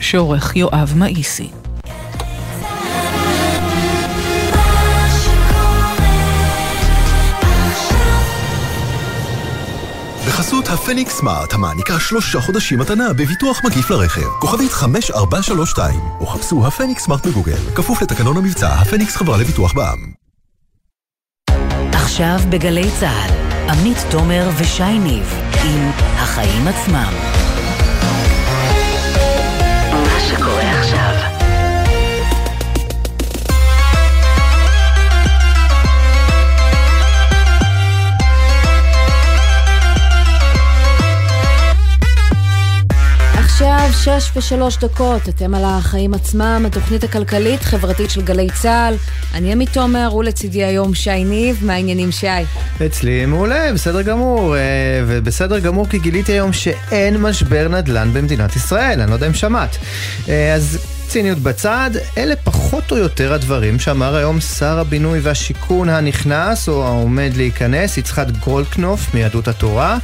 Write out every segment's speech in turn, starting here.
שעורך יואב מאיסי. בחסות הפניקס סמארט, המעניקה שלושה חודשים מתנה בביטוח מקיף לרכב. כוכבית 5432, או חפשו הפניקס סמארט בגוגל. כפוף לתקנון המבצע, הפניקס חברה לביטוח בע"מ. עכשיו בגלי צה"ל, עמית תומר ושי ניב, עם החיים עצמם. מה עכשיו שש ושלוש דקות, אתם על החיים עצמם, התוכנית הכלכלית-חברתית של גלי צה"ל. אני עמית תומר, ולצידי היום שי ניב, מה העניינים שי? אצלי מעולה, בסדר גמור, אה, ובסדר גמור כי גיליתי היום שאין משבר נדל"ן במדינת ישראל, אני לא יודע אם שמעת. אה, אז ציניות בצד, אלה פחות או יותר הדברים שאמר היום שר הבינוי והשיכון הנכנס, או העומד להיכנס, יצחק גולדקנופ מיהדות התורה.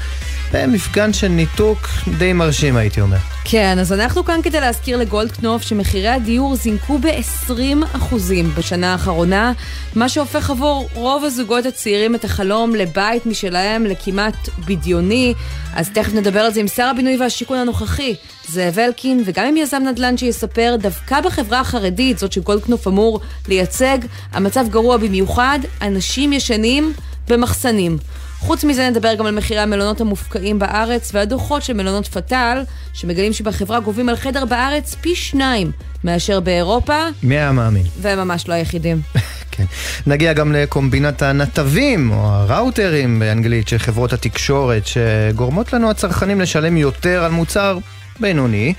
במפגן של ניתוק די מרשים הייתי אומר. כן, אז אנחנו כאן כדי להזכיר לגולדקנופ שמחירי הדיור זינקו ב-20% בשנה האחרונה, מה שהופך עבור רוב הזוגות הצעירים את החלום לבית משלהם לכמעט בדיוני. אז תכף נדבר על זה עם שר הבינוי והשיכון הנוכחי, זאב אלקין, וגם עם יזם נדל"ן שיספר, דווקא בחברה החרדית, זאת שגולדקנופ אמור לייצג, המצב גרוע במיוחד, אנשים ישנים במחסנים. חוץ מזה נדבר גם על מחירי המלונות המופקעים בארץ והדוחות של מלונות פטל, שמגלים שבחברה גובים על חדר בארץ פי שניים מאשר באירופה. מי היה מאמין? והם ממש לא היחידים. כן. נגיע גם לקומבינת הנתבים, או הראוטרים באנגלית, של חברות התקשורת, שגורמות לנו הצרכנים לשלם יותר על מוצר בינוני,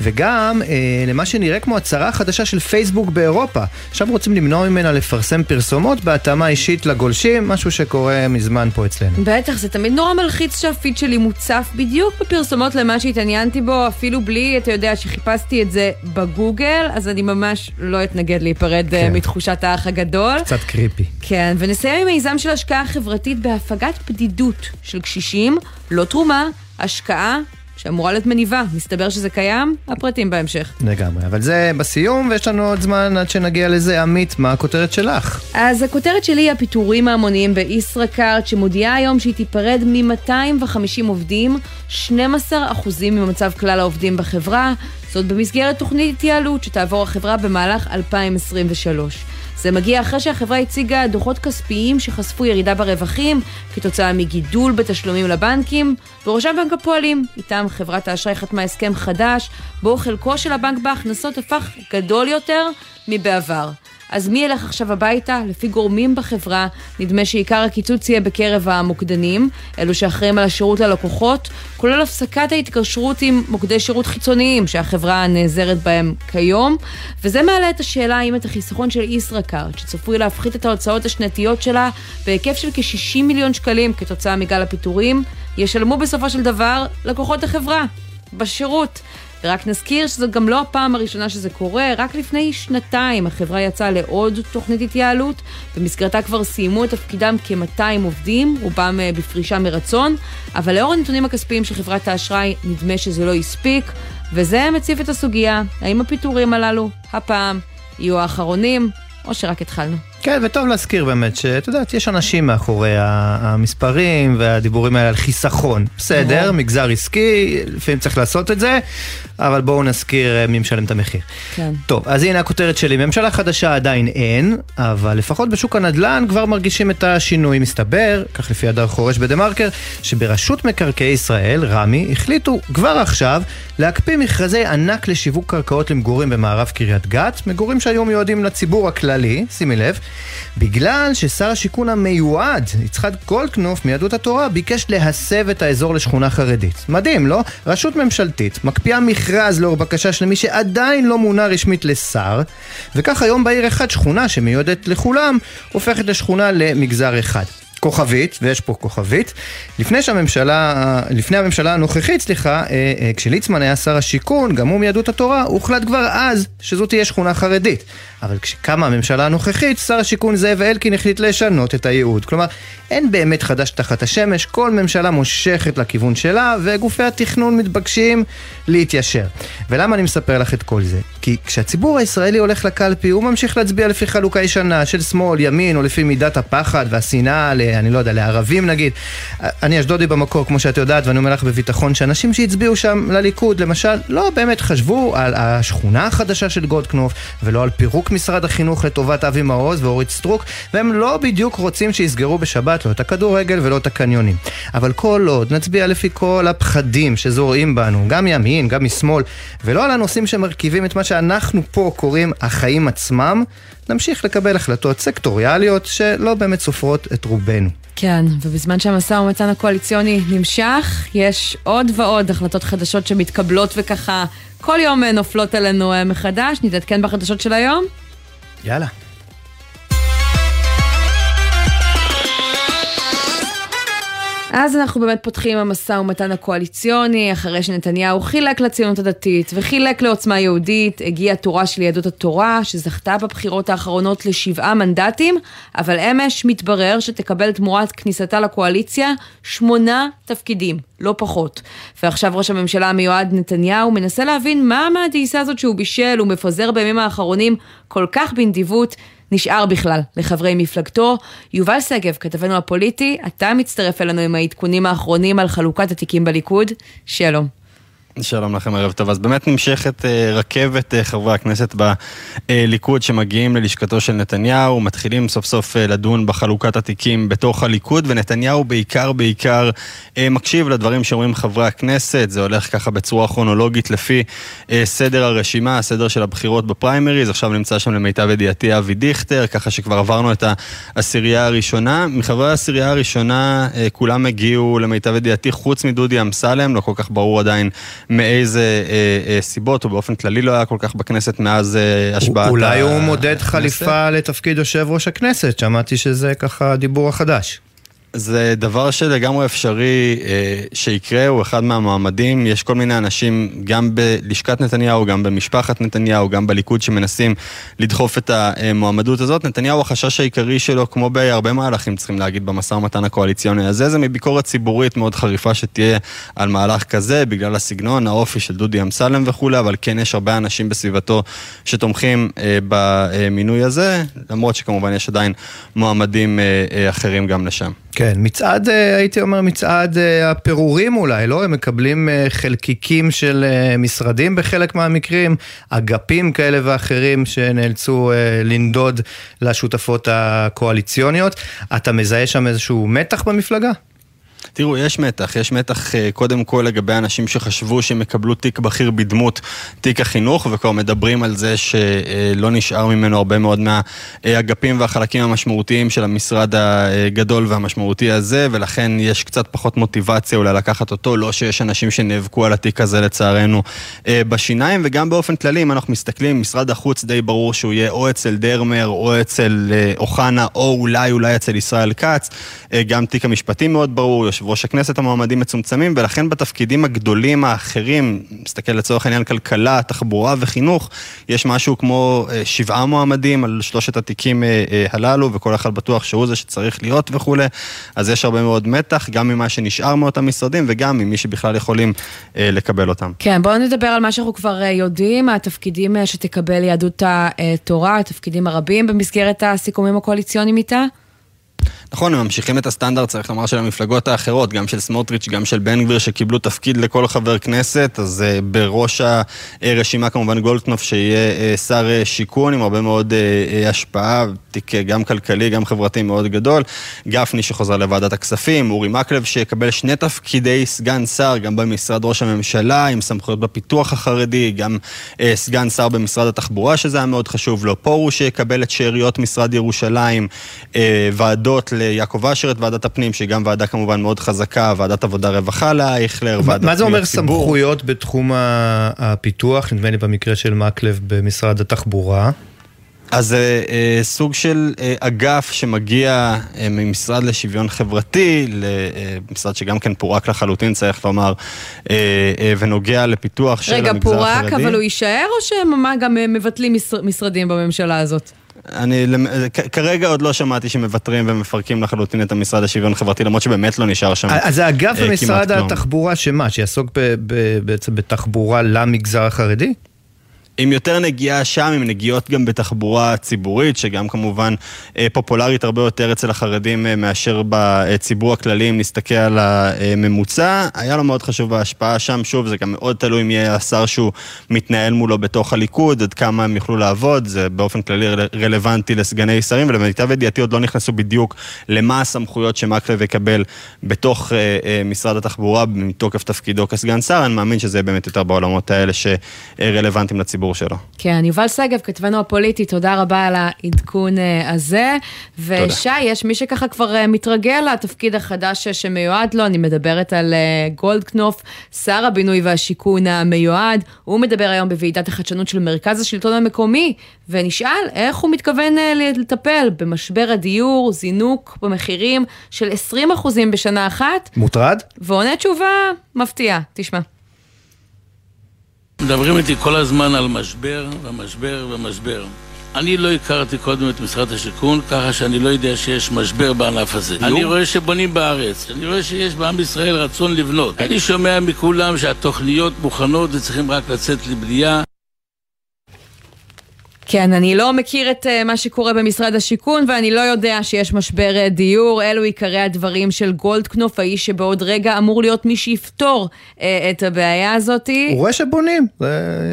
וגם אה, למה שנראה כמו הצהרה חדשה של פייסבוק באירופה. עכשיו רוצים למנוע ממנה לפרסם פרסומות בהתאמה אישית לגולשים, משהו שקורה מזמן פה אצלנו. בטח, זה תמיד נורא מלחיץ שהפיד שלי מוצף בדיוק בפרסומות למה שהתעניינתי בו, אפילו בלי, אתה יודע, שחיפשתי את זה בגוגל, אז אני ממש לא אתנגד להיפרד אה, כן. מתחושת האח הגדול. קצת קריפי. כן, ונסיים עם מיזם של השקעה חברתית בהפגת בדידות של קשישים, לא תרומה, השקעה שאמורה להיות מניבה. מסתבר שזה קיים, הפרטים בהמשך. לגמרי, אבל זה בסיום, ויש לנו עוד זמן עד שנגיע לזה. עמית, מה הכותרת שלך? אז הכותרת שלי היא הפיטורים ההמוניים בישראכרט, שמודיעה היום שהיא תיפרד מ-250 עובדים, 12% ממצב כלל העובדים בחברה, זאת במסגרת תוכנית התייעלות שתעבור החברה במהלך 2023. זה מגיע אחרי שהחברה הציגה דוחות כספיים שחשפו ירידה ברווחים כתוצאה מגידול בתשלומים לבנקים, בראשם בנק הפועלים. איתם חברת האשראי חתמה הסכם חדש, בו חלקו של הבנק בהכנסות הפך גדול יותר מבעבר. אז מי ילך עכשיו הביתה? לפי גורמים בחברה, נדמה שעיקר הקיצוץ יהיה בקרב המוקדנים, אלו שאחראים על השירות ללקוחות, כולל הפסקת ההתקשרות עם מוקדי שירות חיצוניים שהחברה נעזרת בהם כיום, וזה מעלה את השאלה האם את החיסכון של ישראכרט, שצפוי להפחית את ההוצאות השנתיות שלה בהיקף של כ-60 מיליון שקלים כתוצאה מגל הפיטורים, ישלמו בסופו של דבר לקוחות החברה, בשירות. ורק נזכיר שזו גם לא הפעם הראשונה שזה קורה, רק לפני שנתיים החברה יצאה לעוד תוכנית התייעלות, במסגרתה כבר סיימו את תפקידם כ-200 עובדים, רובם אה, בפרישה מרצון, אבל לאור הנתונים הכספיים של חברת האשראי נדמה שזה לא הספיק, וזה מציף את הסוגיה, האם הפיטורים הללו, הפעם, יהיו האחרונים, או שרק התחלנו. כן, וטוב להזכיר באמת שאת יודעת, יש אנשים מאחורי המספרים והדיבורים האלה על חיסכון. בסדר, מגזר עסקי, לפעמים צריך לעשות את זה, אבל בואו נזכיר אה, מי משלם את המחיר. כן. טוב, אז הנה הכותרת שלי. ממשלה חדשה עדיין אין, אבל לפחות בשוק הנדל"ן כבר מרגישים את השינוי. מסתבר, כך לפי הדר חורש בדה מרקר, שברשות מקרקעי ישראל, רמ"י, החליטו כבר עכשיו להקפיא מכרזי ענק לשיווק קרקעות למגורים במערב קריית גת, מגורים שהיו מיועדים לציבור הכללי, שימי לב, בגלל ששר השיכון המיועד, יצחק גולדקנופ מיהדות התורה, ביקש להסב את האזור לשכונה חרדית. מדהים, לא? רשות ממשלתית מקפיאה מכרז לאור בקשה של מי שעדיין לא מונה רשמית לשר, וכך היום בעיר אחד שכונה שמיועדת לכולם, הופכת לשכונה למגזר אחד. כוכבית, ויש פה כוכבית, לפני שהממשלה, לפני הממשלה הנוכחית, סליחה, אה, אה, כשליצמן היה שר השיכון, גם הוא מיהדות התורה, הוחלט כבר אז שזו תהיה שכונה חרדית. אבל כשקמה הממשלה הנוכחית, שר השיכון זאב אלקין החליט לשנות את הייעוד. כלומר, אין באמת חדש תחת השמש, כל ממשלה מושכת לכיוון שלה, וגופי התכנון מתבקשים להתיישר. ולמה אני מספר לך את כל זה? כי כשהציבור הישראלי הולך לקלפי, הוא ממשיך להצביע לפי חלוקה ישנה של שמאל, ימין, או לפי מידת הפחד והשנאה, ל, אני לא יודע, לערבים נגיד. אני אשדודי במקור, כמו שאת יודעת, ואני אומר לך בביטחון, שאנשים שהצביעו שם לליכוד, למשל, לא באמת חשבו על השכונה החדשה של גולדקנופף, ולא על פירוק משרד החינוך לטובת אבי מעוז ואורית סטרוק, והם לא בדיוק רוצים שיסגרו בשבת לא את הכדורגל ולא את הקניונים. אבל כל עוד נצביע לפי כל הפחדים שזורעים בנו, גם מימין, גם משמאל, ולא על הנושאים שמרכיבים את מה שאנחנו פה קוראים החיים עצמם, נמשיך לקבל החלטות סקטוריאליות שלא באמת סופרות את רובנו. כן, ובזמן שהמשא ומתן הקואליציוני נמשך, יש עוד ועוד החלטות חדשות שמתקבלות וככה כל יום נופלות עלינו מחדש. נתעדכן בחדשות של היום? יאללה. אז אנחנו באמת פותחים המשא ומתן הקואליציוני, אחרי שנתניהו חילק לציונות הדתית וחילק לעוצמה יהודית, הגיעה תורה של יהדות התורה, שזכתה בבחירות האחרונות לשבעה מנדטים, אבל אמש מתברר שתקבל תמורת כניסתה לקואליציה שמונה תפקידים, לא פחות. ועכשיו ראש הממשלה המיועד נתניהו מנסה להבין מה מהדייסה הזאת שהוא בישל ומפזר בימים האחרונים כל כך בנדיבות. נשאר בכלל לחברי מפלגתו. יובל שגב, כתבנו הפוליטי, אתה מצטרף אלינו עם העדכונים האחרונים על חלוקת התיקים בליכוד. שלום. שלום לכם, ערב טוב. אז באמת נמשכת אה, רכבת אה, חברי הכנסת בליכוד שמגיעים ללשכתו של נתניהו, מתחילים סוף סוף אה, לדון בחלוקת התיקים בתוך הליכוד, ונתניהו בעיקר בעיקר מקשיב לדברים שאומרים חברי הכנסת, זה הולך ככה בצורה כרונולוגית לפי סדר הרשימה, הסדר של הבחירות בפריימריז, עכשיו נמצא שם למיטב ידיעתי אבי דיכטר, ככה שכבר עברנו את העשירייה הראשונה. מחברי העשירייה הראשונה כולם הגיעו למיטב ידיעתי, חוץ מדודי אמסלם, לא כל כך ברור עדיין מאיזה אה, אה, סיבות, הוא באופן כללי לא היה כל כך בכנסת מאז אה, השבעת אולי הוא מודד חליפה לתפקיד יושב ראש הכנסת, שמעתי שזה ככה הדיבור החדש. זה דבר שלגמרי אפשרי אה, שיקרה, הוא אחד מהמועמדים. יש כל מיני אנשים, גם בלשכת נתניהו, גם במשפחת נתניהו, גם בליכוד, שמנסים לדחוף את המועמדות הזאת. נתניהו, החשש העיקרי שלו, כמו בהרבה מהלכים, צריכים להגיד, במשא ומתן הקואליציוני הזה, זה מביקורת ציבורית מאוד חריפה שתהיה על מהלך כזה, בגלל הסגנון, האופי של דודי אמסלם וכולי, אבל כן יש הרבה אנשים בסביבתו שתומכים אה, במינוי הזה, למרות שכמובן יש עדיין מועמדים אה, אחרים גם לשם. כן, מצעד, אה, הייתי אומר מצעד אה, הפירורים אולי, לא? הם מקבלים אה, חלקיקים של משרדים בחלק מהמקרים, אגפים כאלה ואחרים שנאלצו לנדוד לשותפות הקואליציוניות. אתה מזהה שם איזשהו מתח במפלגה? תראו, יש מתח, יש מתח אה, קודם כל לגבי אנשים שחשבו שהם יקבלו תיק בכיר בדמות תיק החינוך, וכבר מדברים על זה שלא נשאר ממנו הרבה מאוד מהאגפים והחלקים המשמעותיים של המשרד הגדול והמשמעותי הזה, ולכן יש קצת פחות מוטיבציה אולי לקחת אותו, לא שיש אנשים שנאבקו על התיק הזה לצערנו אה, בשיניים, וגם באופן כללי, אם אנחנו מסתכלים, משרד החוץ די ברור שהוא יהיה או אצל דרמר, או אצל אה, אוחנה, או אולי אולי אצל ישראל כץ, גם תיק המשפטים מאוד ברור, יושב ראש הכנסת המועמדים מצומצמים, ולכן בתפקידים הגדולים האחרים, נסתכל לצורך העניין כלכלה, תחבורה וחינוך, יש משהו כמו אה, שבעה מועמדים על שלושת התיקים אה, אה, הללו, וכל אחד בטוח שהוא זה שצריך להיות וכולי, אז יש הרבה מאוד מתח, גם ממה שנשאר מאותם משרדים, וגם ממי שבכלל יכולים לקבל אותם. כן, בואו נדבר על מה שאנחנו כבר יודעים, התפקידים שתקבל יהדות התורה, התפקידים הרבים במסגרת הסיכומים הקואליציוניים איתה. נכון, הם ממשיכים את הסטנדרט, צריך לומר, של המפלגות האחרות, גם של סמוטריץ', גם של בן גביר, שקיבלו תפקיד לכל חבר כנסת, אז uh, בראש הרשימה כמובן גולדקנופ, שיהיה uh, שר uh, שיכון עם הרבה מאוד uh, השפעה, תיק uh, גם כלכלי, גם חברתי מאוד גדול. גפני שחוזר לוועדת הכספים, אורי מקלב שיקבל שני תפקידי סגן שר, גם במשרד ראש הממשלה, עם סמכויות בפיתוח החרדי, גם uh, סגן שר במשרד התחבורה, שזה היה מאוד חשוב לו. פרוש שיקבל את שאריות משרד ירושלים, uh, ועדות ל... יעקב אשר את ועדת הפנים, שהיא גם ועדה כמובן מאוד חזקה, ועדת עבודה רווחה לאייכלר, ועדת מה זה אומר סמכויות בתחום הפיתוח, נדמה לי במקרה של מקלב במשרד התחבורה? אז זה אה, סוג של אה, אגף שמגיע אה, ממשרד לשוויון חברתי, למשרד שגם כן פורק לחלוטין, צריך לומר, אה, אה, ונוגע לפיתוח של רגע, המגזר פורק, החרדי. אבל הוא יישאר, או שהם גם אה, מבטלים משר- משרדים בממשלה הזאת? אני כרגע עוד לא שמעתי שמוותרים ומפרקים לחלוטין את המשרד לשוויון חברתי, למרות שבאמת לא נשאר שם אז אה, במשרד כמעט כלום. התחבורה שמה, שיעסוק בעצם בתחבורה למגזר החרדי? עם יותר נגיעה שם, עם נגיעות גם בתחבורה ציבורית, שגם כמובן אה, פופולרית הרבה יותר אצל החרדים אה, מאשר בציבור הכללי, אם נסתכל על הממוצע. היה לו מאוד חשוב בהשפעה שם, שוב, זה גם מאוד תלוי אם יהיה השר שהוא מתנהל מולו בתוך הליכוד, עד כמה הם יוכלו לעבוד, זה באופן כללי רל- רלוונטי לסגני שרים, ולמיטב ידיעתי עוד לא נכנסו בדיוק למה הסמכויות שמקלב יקבל בתוך אה, משרד התחבורה, מתוקף תפקידו כסגן שר, אני מאמין שזה באמת יותר בעולמות האלה שרלוונטיים לציבור שלו. כן, יובל שגב, כתבנו הפוליטי, תודה רבה על העדכון אה, הזה. ושי, יש מי שככה כבר אה, מתרגל לתפקיד החדש שמיועד לו, אני מדברת על אה, גולדקנופ, שר הבינוי והשיכון המיועד. הוא מדבר היום בוועידת החדשנות של מרכז השלטון המקומי, ונשאל איך הוא מתכוון לטפל במשבר הדיור, זינוק במחירים של 20% בשנה אחת, מוטרד? ועונה תשובה מפתיעה, תשמע. מדברים איתי כל הזמן על משבר ומשבר ומשבר. אני לא הכרתי קודם את משרד השיכון, ככה שאני לא יודע שיש משבר בענף הזה. אני רואה שבונים בארץ, אני רואה שיש בעם ישראל רצון לבנות. אני שומע מכולם שהתוכניות מוכנות וצריכים רק לצאת לבנייה. כן, אני לא מכיר את uh, מה שקורה במשרד השיכון ואני לא יודע שיש משבר uh, דיור. אלו עיקרי הדברים של גולדקנופ, האיש שבעוד רגע אמור להיות מי שיפתור uh, את הבעיה הזאת. הוא רואה שבונים.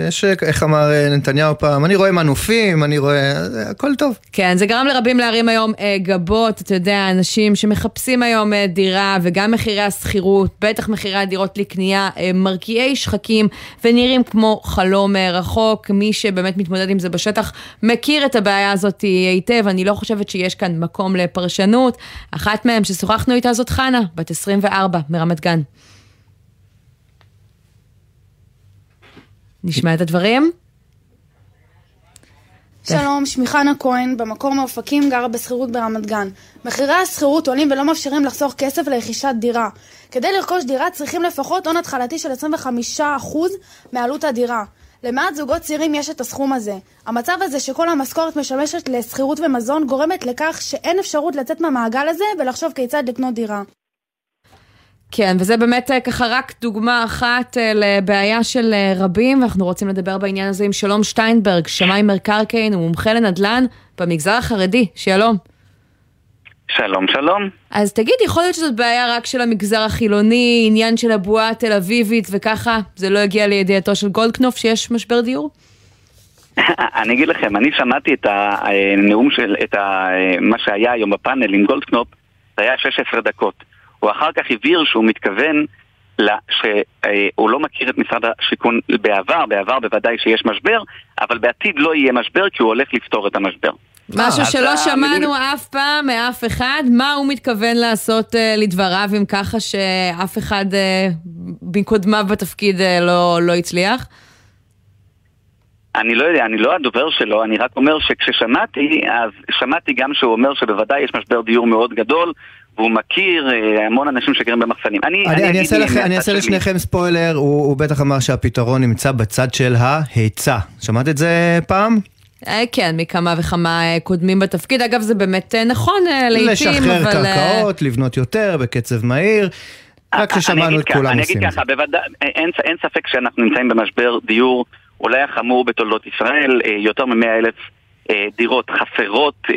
יש, איך אמר אה, נתניהו פעם, אני רואה מנופים, אני רואה... הכל טוב. כן, זה גרם לרבים להרים היום uh, גבות, אתה יודע, אנשים שמחפשים היום uh, דירה וגם מחירי השכירות, בטח מחירי הדירות לקנייה, uh, מרקיעי שחקים ונראים כמו חלום uh, רחוק. מי שבאמת מתמודד עם זה בשטח מכיר את הבעיה הזאת היטב, אני לא חושבת שיש כאן מקום לפרשנות. אחת מהם ששוחחנו איתה זאת חנה, בת 24, מרמת גן. נשמע את הדברים? שלום, שמי חנה כהן, במקור מאופקים, גרה בשכירות ברמת גן. מחירי השכירות עולים ולא מאפשרים לחסוך כסף לרכישת דירה. כדי לרכוש דירה צריכים לפחות הון התחלתי של 25% מעלות הדירה. למעט זוגות צעירים יש את הסכום הזה. המצב הזה שכל המשכורת משמשת לשכירות ומזון גורמת לכך שאין אפשרות לצאת מהמעגל הזה ולחשוב כיצד לקנות דירה. כן, וזה באמת אה, ככה רק דוגמה אחת אה, לבעיה של אה, רבים, ואנחנו רוצים לדבר בעניין הזה עם שלום שטיינברג, שמאי מקרקעין ומומחה לנדל"ן במגזר החרדי. שלום. שלום, שלום. אז תגיד, יכול להיות שזאת בעיה רק של המגזר החילוני, עניין של הבועה התל אביבית, וככה זה לא הגיע לידיעתו של גולדקנופ שיש משבר דיור? אני אגיד לכם, אני שמעתי את הנאום של, את ה, מה שהיה היום בפאנל עם גולדקנופ, זה היה 16 דקות. הוא אחר כך הבהיר שהוא מתכוון לה, שהוא לא מכיר את משרד השיכון בעבר, בעבר בוודאי שיש משבר, אבל בעתיד לא יהיה משבר כי הוא הולך לפתור את המשבר. משהו אז שלא שמענו אף פעם מאף אחד, מה הוא מתכוון לעשות אה, לדבריו, אם ככה שאף אחד אה, מקודמיו בתפקיד אה, לא, לא הצליח? אני לא יודע, אני לא הדובר שלו, אני רק אומר שכששמעתי, אז שמעתי גם שהוא אומר שבוודאי יש משבר דיור מאוד גדול, והוא מכיר המון אנשים שגרים במחסנים. אני, אני, אני אגיד אעשה, לכם, אני אעשה. לשניכם ספוילר, הוא, הוא בטח אמר שהפתרון נמצא בצד של ההיצע. שמעת את זה פעם? אה, כן, מכמה וכמה אה, קודמים בתפקיד. אגב, זה באמת אה, נכון לעיתים, לשחרר אבל... אה, קרקעות, לבנות יותר, בקצב מהיר. רק אני ששמענו אגיד את ככה, כולם אני עושים אגיד את זה. ככה, בוודאי, אין, אין ספק שאנחנו נמצאים במשבר דיור אולי החמור בתולדות ישראל, יותר מ-100 אלף דירות חסרות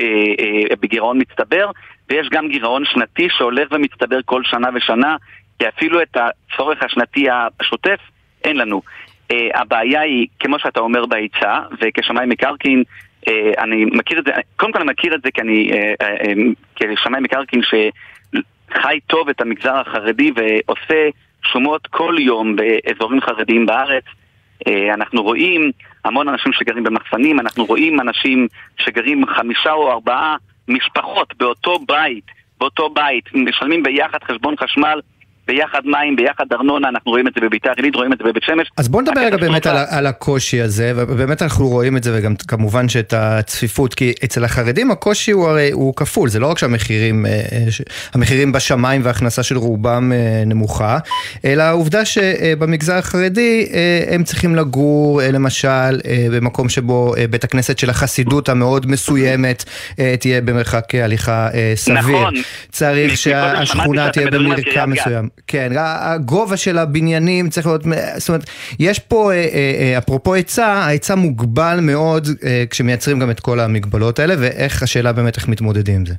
בגירעון מצטבר, ויש גם גירעון שנתי שהולך ומצטבר כל שנה ושנה, כי אפילו את הצורך השנתי השוטף אין לנו. אה, הבעיה היא, כמו שאתה אומר, בהיצע, וכשמאי מקרקעין, אה, אני מכיר את זה, קודם כל אני מכיר את זה כי אני, אה, אה, אה, כשמאי מקרקעין שחי טוב את המגזר החרדי ועושה שומות כל יום באזורים חרדיים בארץ. אה, אנחנו רואים המון אנשים שגרים במחסנים, אנחנו רואים אנשים שגרים חמישה או ארבעה משפחות באותו בית, באותו בית, משלמים ביחד חשבון חשמל ביחד מים, ביחד ארנונה, אנחנו רואים את זה בביתר עילית, רואים את זה בבית שמש. אז בואו נדבר רגע באמת על, על הקושי הזה, ובאמת אנחנו רואים את זה, וגם כמובן שאת הצפיפות, כי אצל החרדים הקושי הוא הרי, הוא כפול, זה לא רק שהמחירים, אה, אה, המחירים בשמיים וההכנסה של רובם אה, נמוכה, אלא העובדה שבמגזר החרדי הם צריכים לגור, למשל, במקום שבו בית הכנסת של החסידות המאוד מסוימת תהיה במרחק הליכה סביר. נכון. צריך שהשכונה תהיה במרקם גת. מסוים. כן, הגובה של הבניינים צריך להיות, זאת אומרת, יש פה, אה, אה, אה, אפרופו היצע, ההיצע מוגבל מאוד כשמייצרים גם את כל המגבלות האלה, ואיך השאלה באמת איך מתמודדים עם זה.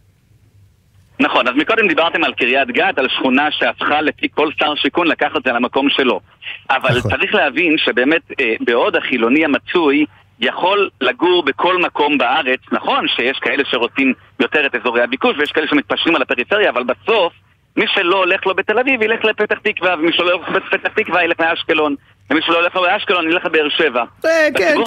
נכון, אז מקודם דיברתם על קריית גת, על שכונה שהפכה לפי כל שר שיכון לקחת את זה למקום שלו. אבל נכון. צריך להבין שבאמת אה, בעוד החילוני המצוי יכול לגור בכל מקום בארץ, נכון שיש כאלה שרוצים יותר את אזורי הביקוש ויש כאלה שמתפשרים על הפריפריה, אבל בסוף מי שלא הולך לו בתל אביב ילך לפתח תקווה, ומי שלא הולך לפתח תקווה ילך לאשקלון, ומי שלא הולך לו לאשקלון ילך לבאר שבע. כן, בציבור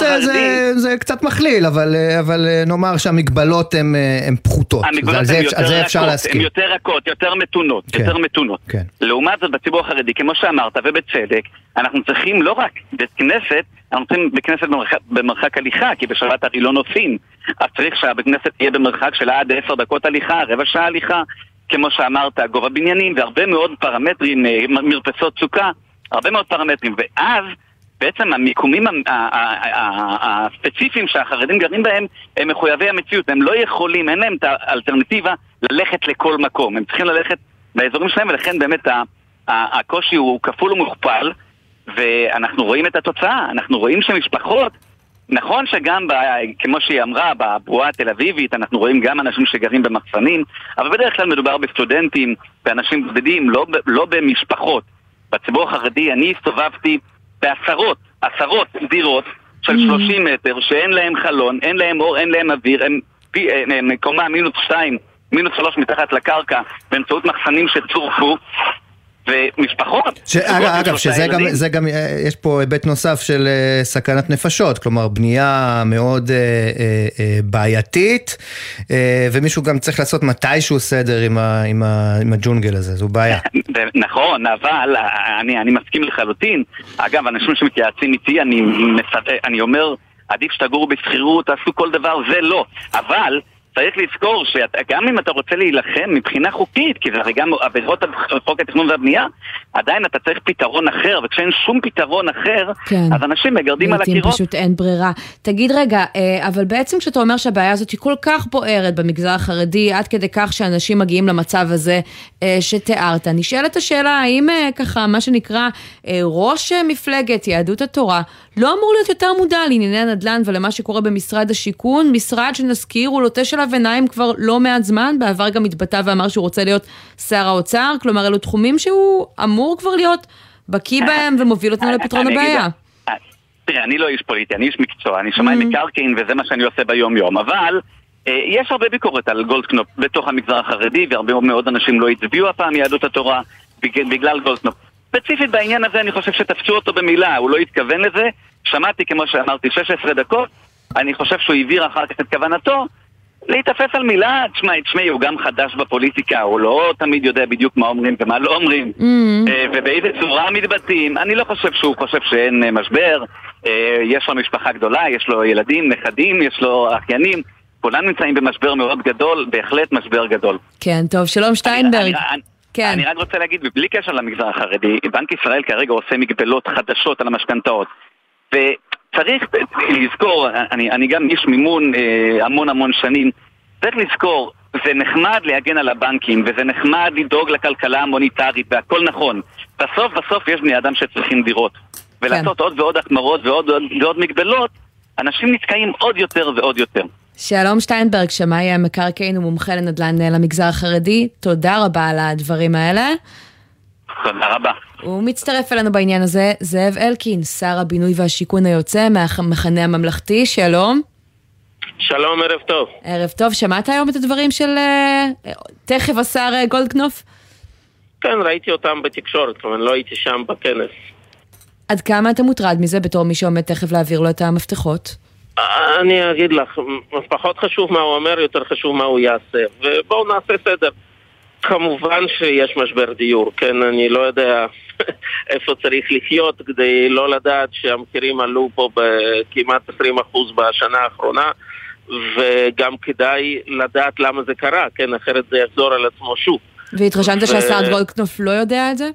זה- קצת מכליל, אבל אה, אה, נאמר שהמגבלות הן אה, פחותות. המגבלות הן יותר רכות. הן יותר רכות, יותר מתונות, כן. יותר מתונות. כן. לעומת זאת בציבור החרדי, כמו שאמרת, ובצדק, אנחנו צריכים לא רק בית כנסת, אנחנו צריכים בית כנסת במרחק הליכה, כי בשבת הרי לא נוסעים. אז צריך שהבית כנסת יהיה במרחק של עד עשר דקות הליכה, רבע שעה הליכה, כמו שאמרת, גובה בניינים והרבה מאוד פרמטרים, אה, מרפסות סוכה, הרבה מאוד פרמטרים. ואז בעצם המיקומים הספציפיים שהחרדים גרים בהם הם מחויבי המציאות, הם לא יכולים, אין להם את האלטרנטיבה ללכת לכל מקום, הם צריכים ללכת באזורים שלהם ולכן באמת הקושי הוא כפול ומוכפל ואנחנו רואים את התוצאה, אנחנו רואים שמשפחות, נכון שגם, ב, כמו שהיא אמרה, בבועה התל אביבית אנחנו רואים גם אנשים שגרים במחסנים, אבל בדרך כלל מדובר בסטודנטים, באנשים בודדים, לא, לא במשפחות. בציבור החרדי אני הסתובבתי בעשרות, עשרות דירות של 30 מטר שאין להם חלון, אין להם אור, אין להם אוויר, הם, הם, הם קומה מינוס 2, מינוס 3 מתחת לקרקע באמצעות מחסנים שצורפו ומשפחות. ש- אגב, שזה גם. זה גם, אה, יש פה היבט נוסף של אה, סכנת נפשות, כלומר בנייה מאוד אה, אה, אה, בעייתית, אה, ומישהו גם צריך לעשות מתישהו סדר עם, ה, עם, ה, עם הג'ונגל הזה, זו בעיה. נכון, אבל אני, אני מסכים לחלוטין. אגב, אנשים שמתייעצים איתי, אני. אני אומר, עדיף שתגורו בשכירות, תעשו כל דבר, זה לא. אבל צריך לזכור שגם אם אתה רוצה להילחם מבחינה חוקית, כי זה הרי גם עבירות חוק התכנון והבנייה, עדיין אתה צריך פתרון אחר, וכשאין שום פתרון אחר, כן. אז אנשים מגרדים על הקירות. פשוט אין ברירה. תגיד רגע, אה, אבל בעצם כשאתה אומר שהבעיה הזאת היא כל כך בוערת במגזר החרדי, עד כדי כך שאנשים מגיעים למצב הזה אה, שתיארת, נשאלת השאלה, האם אה, ככה, מה שנקרא, ראש מפלגת יהדות התורה, לא אמור להיות יותר מודע לענייני הנדל"ן ולמה שקורה במשרד השיכון, משרד שנזכיר, הוא לוטש עליו עיניים כבר לא מעט זמן, בעבר גם התבטא ואמר שהוא רוצה להיות שר האוצר, כלומר אלו תחומים שהוא אמור כבר להיות בקיא בהם ומוביל אותנו לפתרון הבעיה. תראה, אני לא איש פוליטי, אני איש מקצוע, אני שמאי מקרקעין וזה מה שאני עושה ביום-יום, אבל אה, יש הרבה ביקורת על גולדקנופ בתוך המגזר החרדי, והרבה מאוד אנשים לא הצביעו הפעם מיהדות התורה בג- בגלל גולדקנופ. ספציפית בעניין הזה אני חושב שתפסו אותו במילה, הוא לא התכוון לזה, שמעתי כמו שאמרתי 16 דקות, אני חושב שהוא הבהיר אחר כך את כוונתו, להיתפס על מילה, תשמעי, תשמעי, הוא גם חדש בפוליטיקה, הוא לא תמיד יודע בדיוק מה אומרים ומה לא אומרים. אה, ובאיזה צורה מתבטאים. אני לא חושב שהוא חושב שאין אה, משבר. אה, יש לו משפחה גדולה, יש לו ילדים, נכדים, יש לו אחיינים. כולם נמצאים במשבר מאוד גדול, בהחלט משבר גדל. כן, טוב, שלום שטיינברג. כן. אני רק רוצה להגיד, בלי קשר למגזר החרדי, בנק ישראל כרגע עושה מגבלות חדשות על המשכנתאות. וצריך לזכור, אני, אני גם איש מימון אה, המון המון שנים, צריך לזכור, זה נחמד להגן על הבנקים, וזה נחמד לדאוג לכלכלה המוניטרית, והכל נכון. בסוף בסוף יש בני אדם שצריכים דירות. ולעשות עוד ועוד החמרות ועוד ועוד, ועוד מגבלות, אנשים נתקעים עוד יותר ועוד יותר. שלום שטיינברג, שמאי המקרקעין ומומחה לנדל"ן למגזר החרדי, תודה רבה על הדברים האלה. תודה רבה. הוא מצטרף אלינו בעניין הזה, זאב אלקין, שר הבינוי והשיכון היוצא מהמחנה הממלכתי, שלום. שלום, ערב טוב. ערב טוב, שמעת היום את הדברים של אה, תכף השר אה, גולדקנופ? כן, ראיתי אותם בתקשורת, כלומר לא הייתי שם בכנס. עד כמה אתה מוטרד מזה בתור מי שעומד תכף להעביר לו את המפתחות? אני אגיד לך, פחות חשוב מה הוא אומר, יותר חשוב מה הוא יעשה. ובואו נעשה סדר. כמובן שיש משבר דיור, כן, אני לא יודע איפה צריך לחיות כדי לא לדעת שהמחירים עלו פה בכמעט 20% בשנה האחרונה וגם כדאי לדעת למה זה קרה, כן, אחרת זה יחזור על עצמו שוב. והתרשמת ו... שהשר גולדקנופ לא יודע את זה?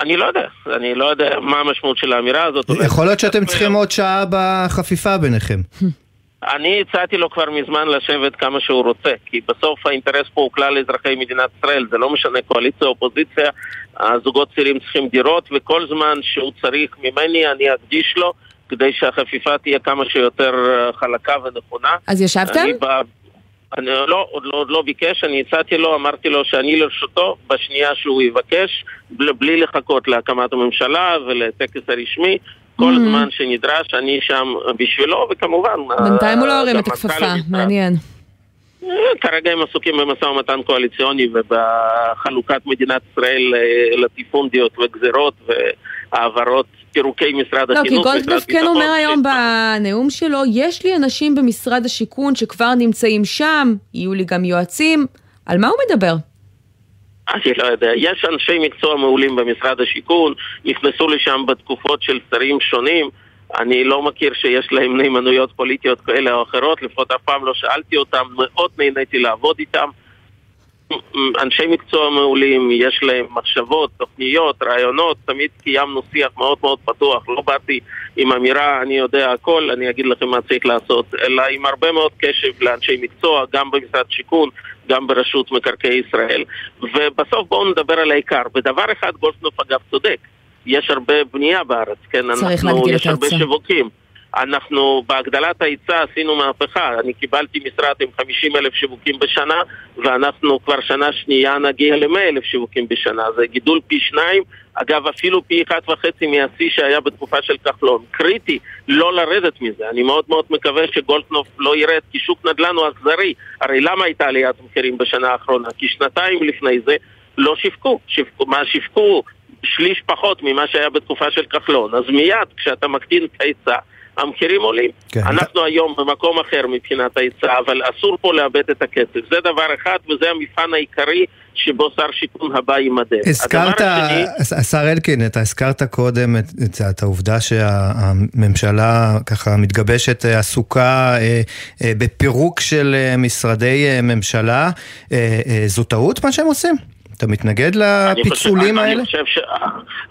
אני לא יודע, אני לא יודע מה המשמעות של האמירה הזאת. יכול להיות שאתם צריכים עוד שעה בחפיפה ביניכם. אני הצעתי לו כבר מזמן לשבת כמה שהוא רוצה, כי בסוף האינטרס פה הוא כלל אזרחי מדינת ישראל, זה לא משנה קואליציה או אופוזיציה, הזוגות צעירים צריכים דירות, וכל זמן שהוא צריך ממני אני אקדיש לו כדי שהחפיפה תהיה כמה שיותר אה, חלקה ונכונה. אז ישבתם? אני בא... אני לא, עוד לא, עוד לא ביקש, אני הצעתי לו, אמרתי לו שאני לרשותו בשנייה שהוא יבקש, בלי לחכות להקמת הממשלה ולטקס הרשמי. כל mm-hmm. זמן שנדרש, אני שם בשבילו, וכמובן... בינתיים הוא לא הרים את הכפפה, מעניין. אה, כרגע הם עסוקים במשא ומתן קואליציוני ובחלוקת מדינת ישראל אה, לטיפונדיות וגזרות והעברות פירוקי משרד לא, החינוך. לא, כי גולדקנופ כן אומר היום בנאום שלו, יש לי אנשים במשרד השיכון שכבר נמצאים שם, יהיו לי גם יועצים. על מה הוא מדבר? אני לא יודע. יש אנשי מקצוע מעולים במשרד השיכון, נכנסו לשם בתקופות של שרים שונים. אני לא מכיר שיש להם נאמנויות פוליטיות כאלה או אחרות, לפחות אף פעם לא שאלתי אותם, מאוד נהניתי לעבוד איתם. אנשי מקצוע מעולים, יש להם מחשבות, תוכניות, רעיונות, תמיד קיימנו שיח מאוד מאוד פתוח, לא באתי עם אמירה, אני יודע הכל, אני אגיד לכם מה צריך לעשות, אלא עם הרבה מאוד קשב לאנשי מקצוע, גם במשרד שיכון, גם ברשות מקרקעי ישראל. ובסוף בואו נדבר על העיקר. בדבר אחד גולדקנופ אגב צודק, יש הרבה בנייה בארץ, כן? צריך להגדיל את ההיצע. יש הרבה שיווקים. אנחנו בהגדלת ההיצע עשינו מהפכה, אני קיבלתי משרד עם 50 אלף שיווקים בשנה ואנחנו כבר שנה שנייה נגיע ל-100 אלף שיווקים בשנה, זה גידול פי שניים, אגב אפילו פי אחד וחצי מהשיא שהיה בתקופה של כחלון, קריטי לא לרדת מזה, אני מאוד מאוד מקווה שגולדקנופ לא ירד כי שוק נדל"ן הוא אכזרי, הרי למה הייתה עליית מחירים בשנה האחרונה? כי שנתיים לפני זה לא שיווקו, שיווקו מה שיווקו שליש פחות ממה שהיה בתקופה של כחלון, אז מיד כשאתה מקטין את ההיצע המחירים עולים. כן. אנחנו היום במקום אחר מבחינת ההיצע, אבל אסור פה לאבד את הכסף. זה דבר אחד, וזה המבחן העיקרי שבו שר שיכון הבא יימדד. הזכרת. השר אלקין, אתה הזכרת קודם את, את, את העובדה שהממשלה ככה מתגבשת אה, עסוקה אה, אה, בפירוק של אה, משרדי אה, ממשלה. אה, אה, זו טעות מה שהם עושים? אתה מתנגד לפיצולים אני האלה? אני חושב, ש...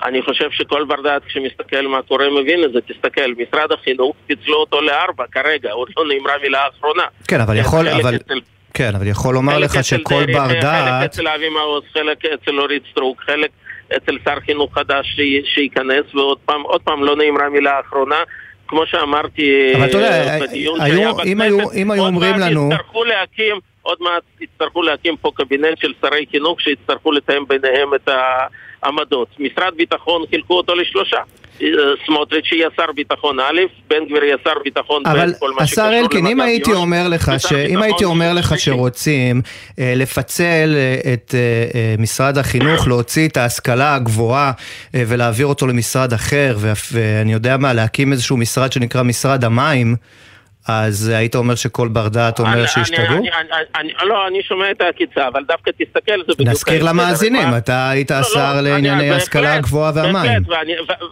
אני חושב שכל בר דעת כשמסתכל מה קורה מבין את זה. תסתכל, משרד החינוך פיצלו אותו לארבע כרגע, עוד לא נאמרה מילה אחרונה. כן, אבל יכול... אבל... אצל... כן, אבל יכול לומר לך שכל בר דעת... חלק אצל אבי מעוז, חלק אצל אורית סטרוק, חלק אצל שר חינוך חדש שייכנס, ועוד פעם, עוד פעם לא נאמרה מילה אחרונה. כמו שאמרתי בדיון שהיה בכנסת. עוד מעט יצטרכו להקים עוד מעט יצטרכו להקים פה קבינט של שרי חינוך שיצטרכו לתאם ביניהם את העמדות. משרד ביטחון חילקו אותו לשלושה. סמוטריץ' יהיה שר ביטחון א', בן גביר יהיה שר ביטחון ב', כל מה שקשור אבל השר אלקין, אם הייתי אומר לך, ש... אם הייתי אומר לך שרוצים אה, לפצל אה, את אה, אה, משרד החינוך, להוציא את ההשכלה הגבוהה אה, ולהעביר אותו למשרד אחר, ואני יודע מה, להקים איזשהו משרד שנקרא משרד המים, אז היית אומר שכל בר דעת אומר שהשתגעו? לא, אני שומע את העקיצה, אבל דווקא תסתכל, זה בדיוק... נזכיר למאזינים, אתה היית לא, לא, השר לענייני השכלה הגבוהה והמים.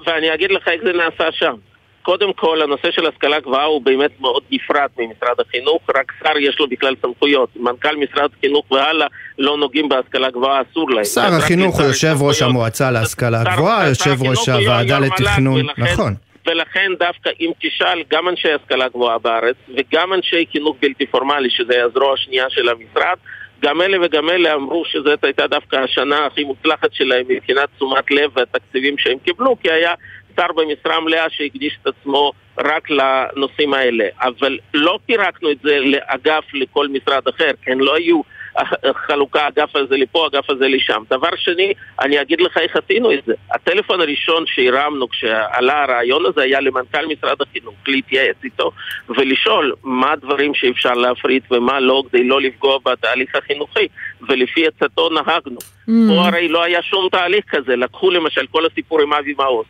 ואני אגיד לך איך זה נעשה שם. קודם כל, הנושא של השכלה גבוהה הוא באמת מאוד נפרד ממשרד החינוך, רק שר יש לו בכלל סמכויות. מנכ"ל משרד החינוך והלאה לא נוגעים בהשכלה גבוהה, אסור להם. שר החינוך הוא יושב ראש המועצה להשכלה גבוהה, יושב ראש הוועדה לתכנון, נכון. ולכן דווקא אם תשאל גם אנשי השכלה גבוהה בארץ וגם אנשי חינוך בלתי פורמלי, שזה הזרוע השנייה של המשרד, גם אלה וגם אלה אמרו שזאת הייתה דווקא השנה הכי מוצלחת שלהם מבחינת תשומת לב והתקציבים שהם קיבלו, כי היה שר במשרה מלאה שהקדיש את עצמו רק לנושאים האלה. אבל לא פירקנו את זה לאגף לכל משרד אחר, כן, לא היו חלוקה, אגף הזה לפה, אגף הזה לשם. דבר שני, אני אגיד לך איך עשינו את זה. הטלפון הראשון שהרמנו כשעלה הרעיון הזה היה למנכ"ל משרד החינוך, להתייעץ איתו ולשאול מה הדברים שאפשר להפריט ומה לא, כדי לא לפגוע בתהליך החינוכי, ולפי עצתו נהגנו. Mm. פה הרי לא היה שום תהליך כזה, לקחו למשל כל הסיפור עם אבי מעוז.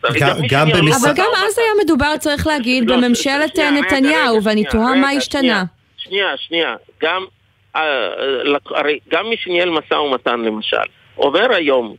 גם אבל גם אז היה מדובר, צריך להגיד, לא, בממשלת נתניהו, ואני תוהה מה השתנה. שנייה, שנייה, גם הרי גם מי שניהל משא ומתן למשל, אומר היום,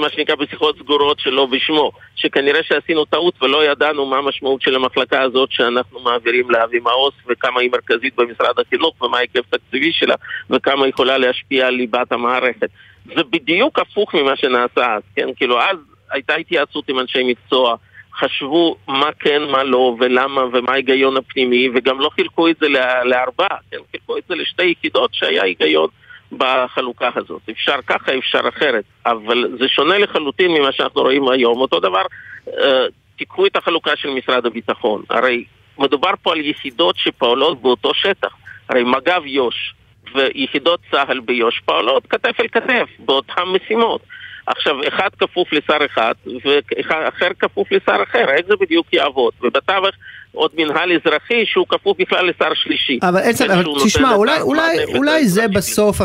מה שנקרא בשיחות סגורות שלו בשמו, שכנראה שעשינו טעות ולא ידענו מה המשמעות של המחלקה הזאת שאנחנו מעבירים לאבי מעוז וכמה היא מרכזית במשרד החינוך ומה ההיקף התקציבי שלה וכמה יכולה להשפיע על ליבת המערכת. זה בדיוק הפוך ממה שנעשה אז, כן? כאילו אז הייתה התייעצות עם אנשי מקצוע, חשבו מה כן, מה לא, ולמה, ומה ההיגיון הפנימי, וגם לא חילקו את זה לארבעה, כן? חילקו את זה לשתי יחידות שהיה היגיון בחלוקה הזאת. אפשר ככה, אפשר אחרת, אבל זה שונה לחלוטין ממה שאנחנו רואים היום. אותו דבר, אה, תיקחו את החלוקה של משרד הביטחון. הרי מדובר פה על יחידות שפועלות באותו שטח. הרי מג"ב יו"ש ויחידות צה"ל ביו"ש פועלות כתף אל כתף באותן משימות. עכשיו, אחד כפוף לשר אחד ואחר כפוף לשר אחר, איך זה בדיוק יעבוד? ובתווך עוד מנהל אזרחי שהוא כפוף בכלל לשר שלישי. אבל עצם, אבל תשמע, אולי, אולי, אולי זה בסוף,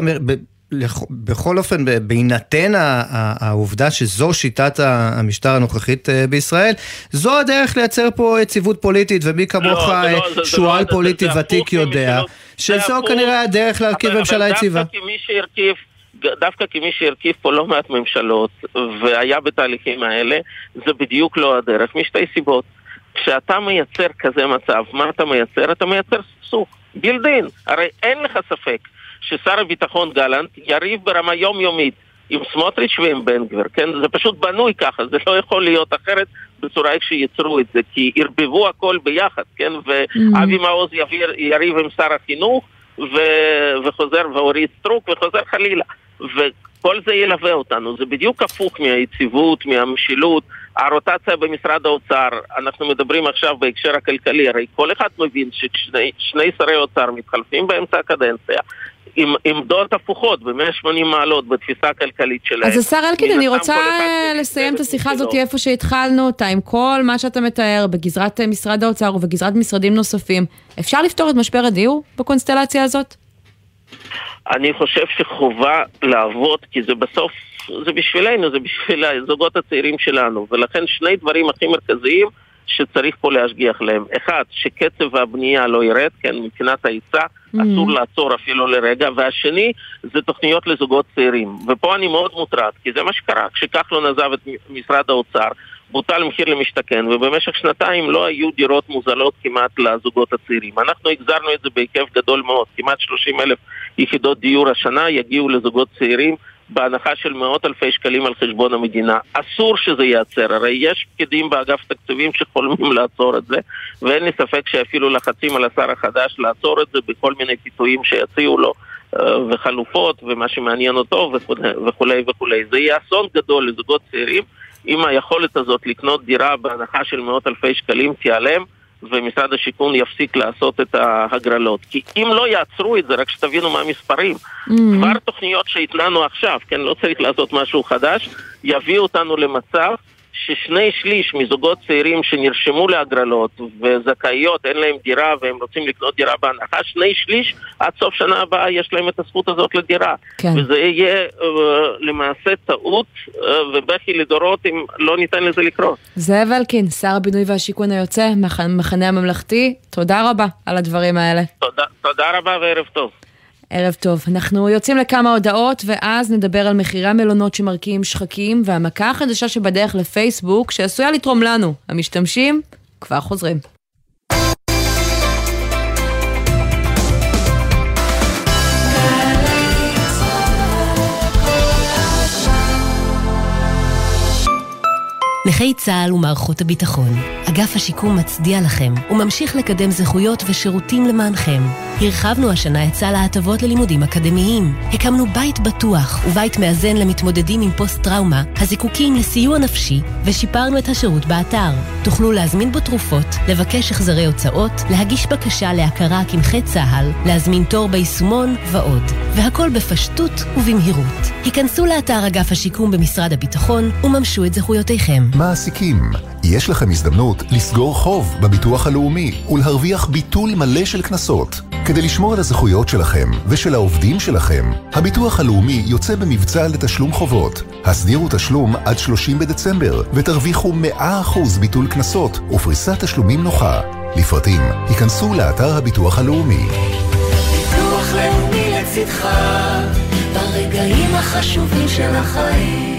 בכל אופן, בהינתן העובדה שזו שיטת המשטר הנוכחית אה, בישראל, זו הדרך לייצר פה יציבות פוליטית, ומי כמוך לא, אה, לא, שועל פוליטי ותיק יודע, שזו כנראה הדרך להרכיב ממשלה יציבה. דווקא כמי שהרכיב דווקא כמי שהרכיב פה לא מעט ממשלות והיה בתהליכים האלה, זה בדיוק לא הדרך, משתי סיבות. כשאתה מייצר כזה מצב, מה אתה מייצר? אתה מייצר סכסוך, built-in. הרי אין לך ספק ששר הביטחון גלנט יריב ברמה יומיומית עם סמוטריץ' ועם בן גביר, כן? זה פשוט בנוי ככה, זה לא יכול להיות אחרת בצורה איך שייצרו את זה, כי ערבבו הכל ביחד, כן? ואבי mm. מעוז יריב עם שר החינוך, ו... וחוזר, ואורית סטרוק, וחוזר חלילה. וכל זה ילווה אותנו, זה בדיוק הפוך מהיציבות, מהמשילות. הרוטציה במשרד האוצר, אנחנו מדברים עכשיו בהקשר הכלכלי, הרי כל אחד מבין שכששני שרי אוצר מתחלפים באמצע הקדנציה, עם עמדות הפוכות ב-180 מעלות בתפיסה הכלכלית שלהם. אז השר אלקין, אני רוצה לסיים את השיחה הזאת איפה שהתחלנו אותה, עם כל מה שאתה מתאר בגזרת משרד האוצר ובגזרת משרדים נוספים. אפשר לפתור את משבר הדיור בקונסטלציה הזאת? אני חושב שחובה לעבוד, כי זה בסוף, זה בשבילנו, זה בשביל הזוגות הצעירים שלנו, ולכן שני דברים הכי מרכזיים שצריך פה להשגיח להם. אחד, שקצב הבנייה לא ירד, כן, מבחינת ההיצע, mm-hmm. אסור לעצור אפילו לרגע, והשני, זה תוכניות לזוגות צעירים. ופה אני מאוד מוטרד, כי זה מה שקרה, כשכחלון עזב את משרד האוצר, בוטל מחיר למשתכן, ובמשך שנתיים לא היו דירות מוזלות כמעט לזוגות הצעירים. אנחנו הגזרנו את זה בהיקף גדול מאוד, כמעט 30 אלף יחידות דיור השנה יגיעו לזוגות צעירים בהנחה של מאות אלפי שקלים על חשבון המדינה. אסור שזה ייעצר, הרי יש פקידים באגף תקציבים שחולמים לעצור את זה, ואין לי ספק שאפילו לחצים על השר החדש לעצור את זה בכל מיני פיתויים שיציעו לו. אה, וחלופות ומה שמעניין אותו וכולי וכולי. זה יהיה אסון גדול לזוגות צעירים אם היכולת הזאת לקנות דירה בהנחה של מאות אלפי שקלים תיעלם ומשרד השיכון יפסיק לעשות את ההגרלות. כי אם לא יעצרו את זה, רק שתבינו מה המספרים, mm-hmm. כבר תוכניות שהתנענו עכשיו, כן, לא צריך לעשות משהו חדש, יביאו אותנו למצב ששני שליש מזוגות צעירים שנרשמו להגרלות וזכאיות, אין להם דירה והם רוצים לקנות דירה בהנחה, שני שליש עד סוף שנה הבאה יש להם את הזכות הזאת לדירה. כן. וזה יהיה uh, למעשה טעות uh, ובכי לדורות אם לא ניתן לזה לקרות. זאב אלקין, שר הבינוי והשיכון היוצא, מחנה הממלכתי, תודה רבה על הדברים האלה. תודה, תודה רבה וערב טוב. ערב טוב. אנחנו יוצאים לכמה הודעות, ואז נדבר על מחירי המלונות שמרקיעים שחקים, והמכה החדשה שבדרך לפייסבוק, שעשויה לתרום לנו, המשתמשים, כבר חוזרים. נכי צה"ל ומערכות הביטחון, אגף השיקום מצדיע לכם וממשיך לקדם זכויות ושירותים למענכם. הרחבנו השנה את סל ההטבות ללימודים אקדמיים. הקמנו בית בטוח ובית מאזן למתמודדים עם פוסט-טראומה, הזיקוקים לסיוע נפשי, ושיפרנו את השירות באתר. תוכלו להזמין בו תרופות, לבקש החזרי הוצאות, להגיש בקשה להכרה כנכי צה"ל, להזמין תור ביישומון ועוד. והכל בפשטות ובמהירות. היכנסו לאתר אגף השיקום במשרד הביטחון וממשו את זכויותיכם. מעסיקים, יש לכם הזדמנות לסגור חוב בביטוח הלאומי ולהרוויח ביטול מלא של קנסות. כדי לשמור על הזכויות שלכם ושל העובדים שלכם, הביטוח הלאומי יוצא במבצע לתשלום חובות. הסדירו תשלום עד 30 בדצמבר ותרוויחו 100% ביטול קנסות ופריסת תשלומים נוחה. לפרטים, היכנסו לאתר הביטוח הלאומי. ביטוח לאומי לצדך ברגעים החשובים של החיים.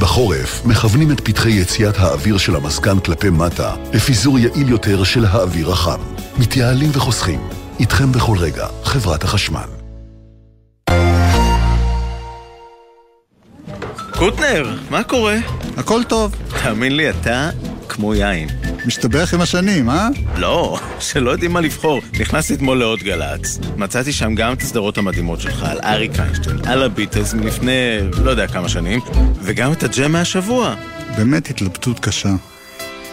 בחורף מכוונים את פתחי יציאת האוויר של המזגן כלפי מטה לפיזור יעיל יותר של האוויר החם. מתייעלים וחוסכים. איתכם בכל רגע, חברת החשמל. קוטנר, מה קורה? הכל טוב. תאמין לי, אתה כמו יין. משתבח עם השנים, אה? לא, שלא יודעים מה לבחור. נכנסתי אתמול לעוד גל"צ. מצאתי שם גם את הסדרות המדהימות שלך, על אריק איינשטיין, על הביטלס מלפני לא יודע כמה שנים, וגם את הג'ם מהשבוע. באמת התלבטות קשה.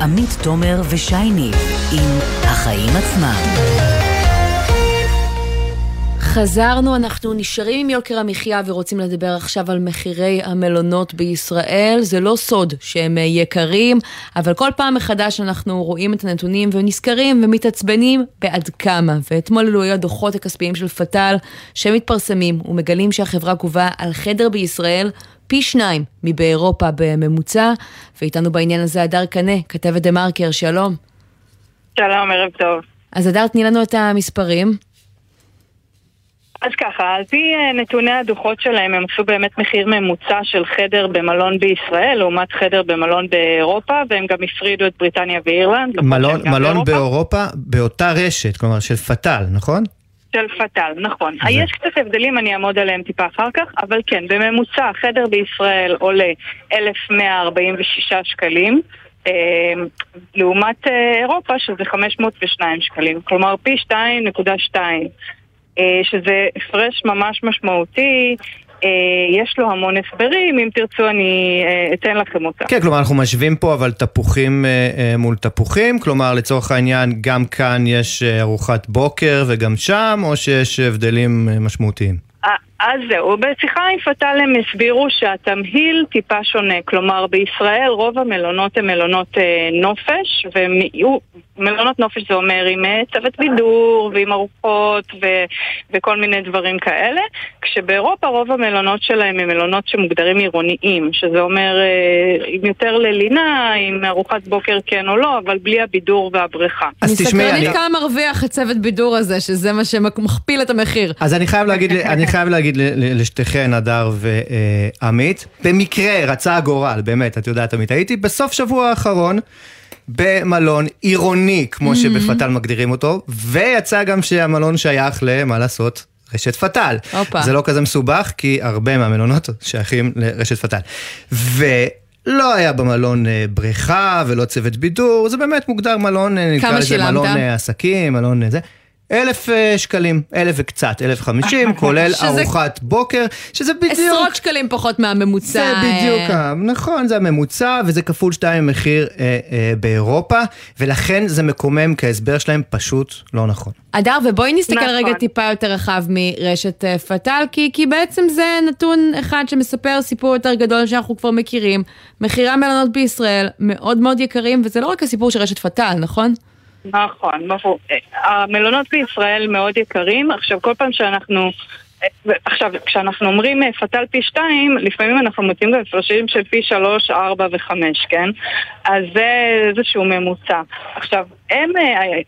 עמית תומר ושייני עם החיים עצמם. חזרנו, אנחנו נשארים עם יוקר המחיה ורוצים לדבר עכשיו על מחירי המלונות בישראל. זה לא סוד שהם יקרים, אבל כל פעם מחדש אנחנו רואים את הנתונים ונזכרים ומתעצבנים בעד כמה. ואתמול היו הדוחות הכספיים של פת"ל שמתפרסמים ומגלים שהחברה גובה על חדר בישראל פי שניים מבאירופה בממוצע, ואיתנו בעניין הזה הדר קנה, כתבת דה מרקר, שלום. שלום, ערב טוב. אז הדר, תני לנו את המספרים. אז ככה, על פי אה, נתוני הדוחות שלהם, הם עשו באמת מחיר ממוצע של חדר במלון בישראל, לעומת חדר במלון באירופה, והם גם הפרידו את בריטניה ואירלנד. מלון, מלון באירופה, באותה רשת, כלומר של פתאל, נכון? של פתאל, נכון. זה... יש קצת הבדלים, אני אעמוד עליהם טיפה אחר כך, אבל כן, בממוצע חדר בישראל עולה 1,146 שקלים. אה, לעומת אה, אירופה שזה 502 שקלים, כלומר פי 2.2, שזה הפרש ממש משמעותי. יש לו המון הסברים, אם תרצו אני אתן לכם אותם. כן, כלומר אנחנו משווים פה אבל תפוחים מול תפוחים, כלומר לצורך העניין גם כאן יש ארוחת בוקר וגם שם, או שיש הבדלים משמעותיים? אז זהו, בשיחה עם פתאל הם הסבירו שהתמהיל טיפה שונה, כלומר בישראל רוב המלונות הם מלונות אה, נופש, ומלונות נופש זה אומר עם אה, צוות בידור ועם ארוחות ו, וכל מיני דברים כאלה, כשבאירופה רוב המלונות שלהם הם מלונות שמוגדרים עירוניים, שזה אומר אה, עם יותר ללינה, עם ארוחת בוקר כן או לא, אבל בלי הבידור והבריכה. אז תשמעי, אני... כמה מרוויח הצוות בידור הזה, שזה מה שמכפיל את המחיר. אז אני חייב להגיד, אני חייב להגיד לשתיכן, הדר ועמית. במקרה רצה הגורל, באמת, את יודעת, עמית, הייתי בסוף שבוע האחרון. במלון עירוני, כמו mm-hmm. שבפתל מגדירים אותו, ויצא גם שהמלון שייך למה לעשות, רשת פתל. Opa. זה לא כזה מסובך, כי הרבה מהמלונות שייכים לרשת פתל. ולא היה במלון אה, בריכה ולא צוות בידור, זה באמת מוגדר מלון, אה, נקרא לזה מלון אה, עסקים, מלון זה. אלף שקלים, אלף וקצת, אלף חמישים, כולל ארוחת בוקר, שזה בדיוק... עשרות שקלים פחות מהממוצע. זה בדיוק, נכון, זה הממוצע, וזה כפול שתיים מחיר אה, אה, באירופה, ולכן זה מקומם כהסבר שלהם פשוט לא נכון. אדר, ובואי נסתכל נכון. רגע טיפה יותר רחב מרשת פתאל, כי, כי בעצם זה נתון אחד שמספר סיפור יותר גדול שאנחנו כבר מכירים. מחירי המלונות בישראל מאוד מאוד יקרים, וזה לא רק הסיפור של רשת פתאל, נכון? נכון, ברור. המלונות בישראל מאוד יקרים. עכשיו, כל פעם שאנחנו... עכשיו, כשאנחנו אומרים פתל פי שתיים, לפעמים אנחנו מוצאים גם הפרשים של פי שלוש, ארבע וחמש, כן? אז זה איזשהו ממוצע. עכשיו, הם,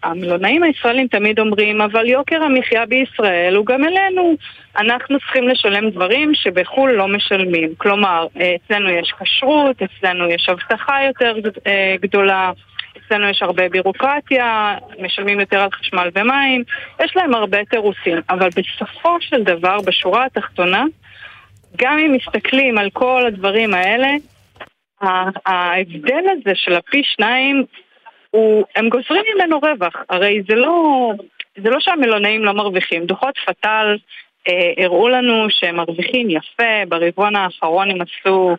המלונאים הישראלים תמיד אומרים, אבל יוקר המחיה בישראל הוא גם אלינו. אנחנו צריכים לשלם דברים שבחו"ל לא משלמים. כלומר, אצלנו יש כשרות, אצלנו יש אבטחה יותר גדולה. אצלנו יש הרבה בירוקרטיה, משלמים יותר על חשמל ומים, יש להם הרבה תירוצים, אבל בסופו של דבר, בשורה התחתונה, גם אם מסתכלים על כל הדברים האלה, ההבדל הזה של הפי שניים, הוא, הם גוזרים ממנו רווח. הרי זה לא, זה לא שהמלונאים לא מרוויחים. דוחות פטל אה, הראו לנו שהם מרוויחים יפה, ברבעון האחרון הם עשו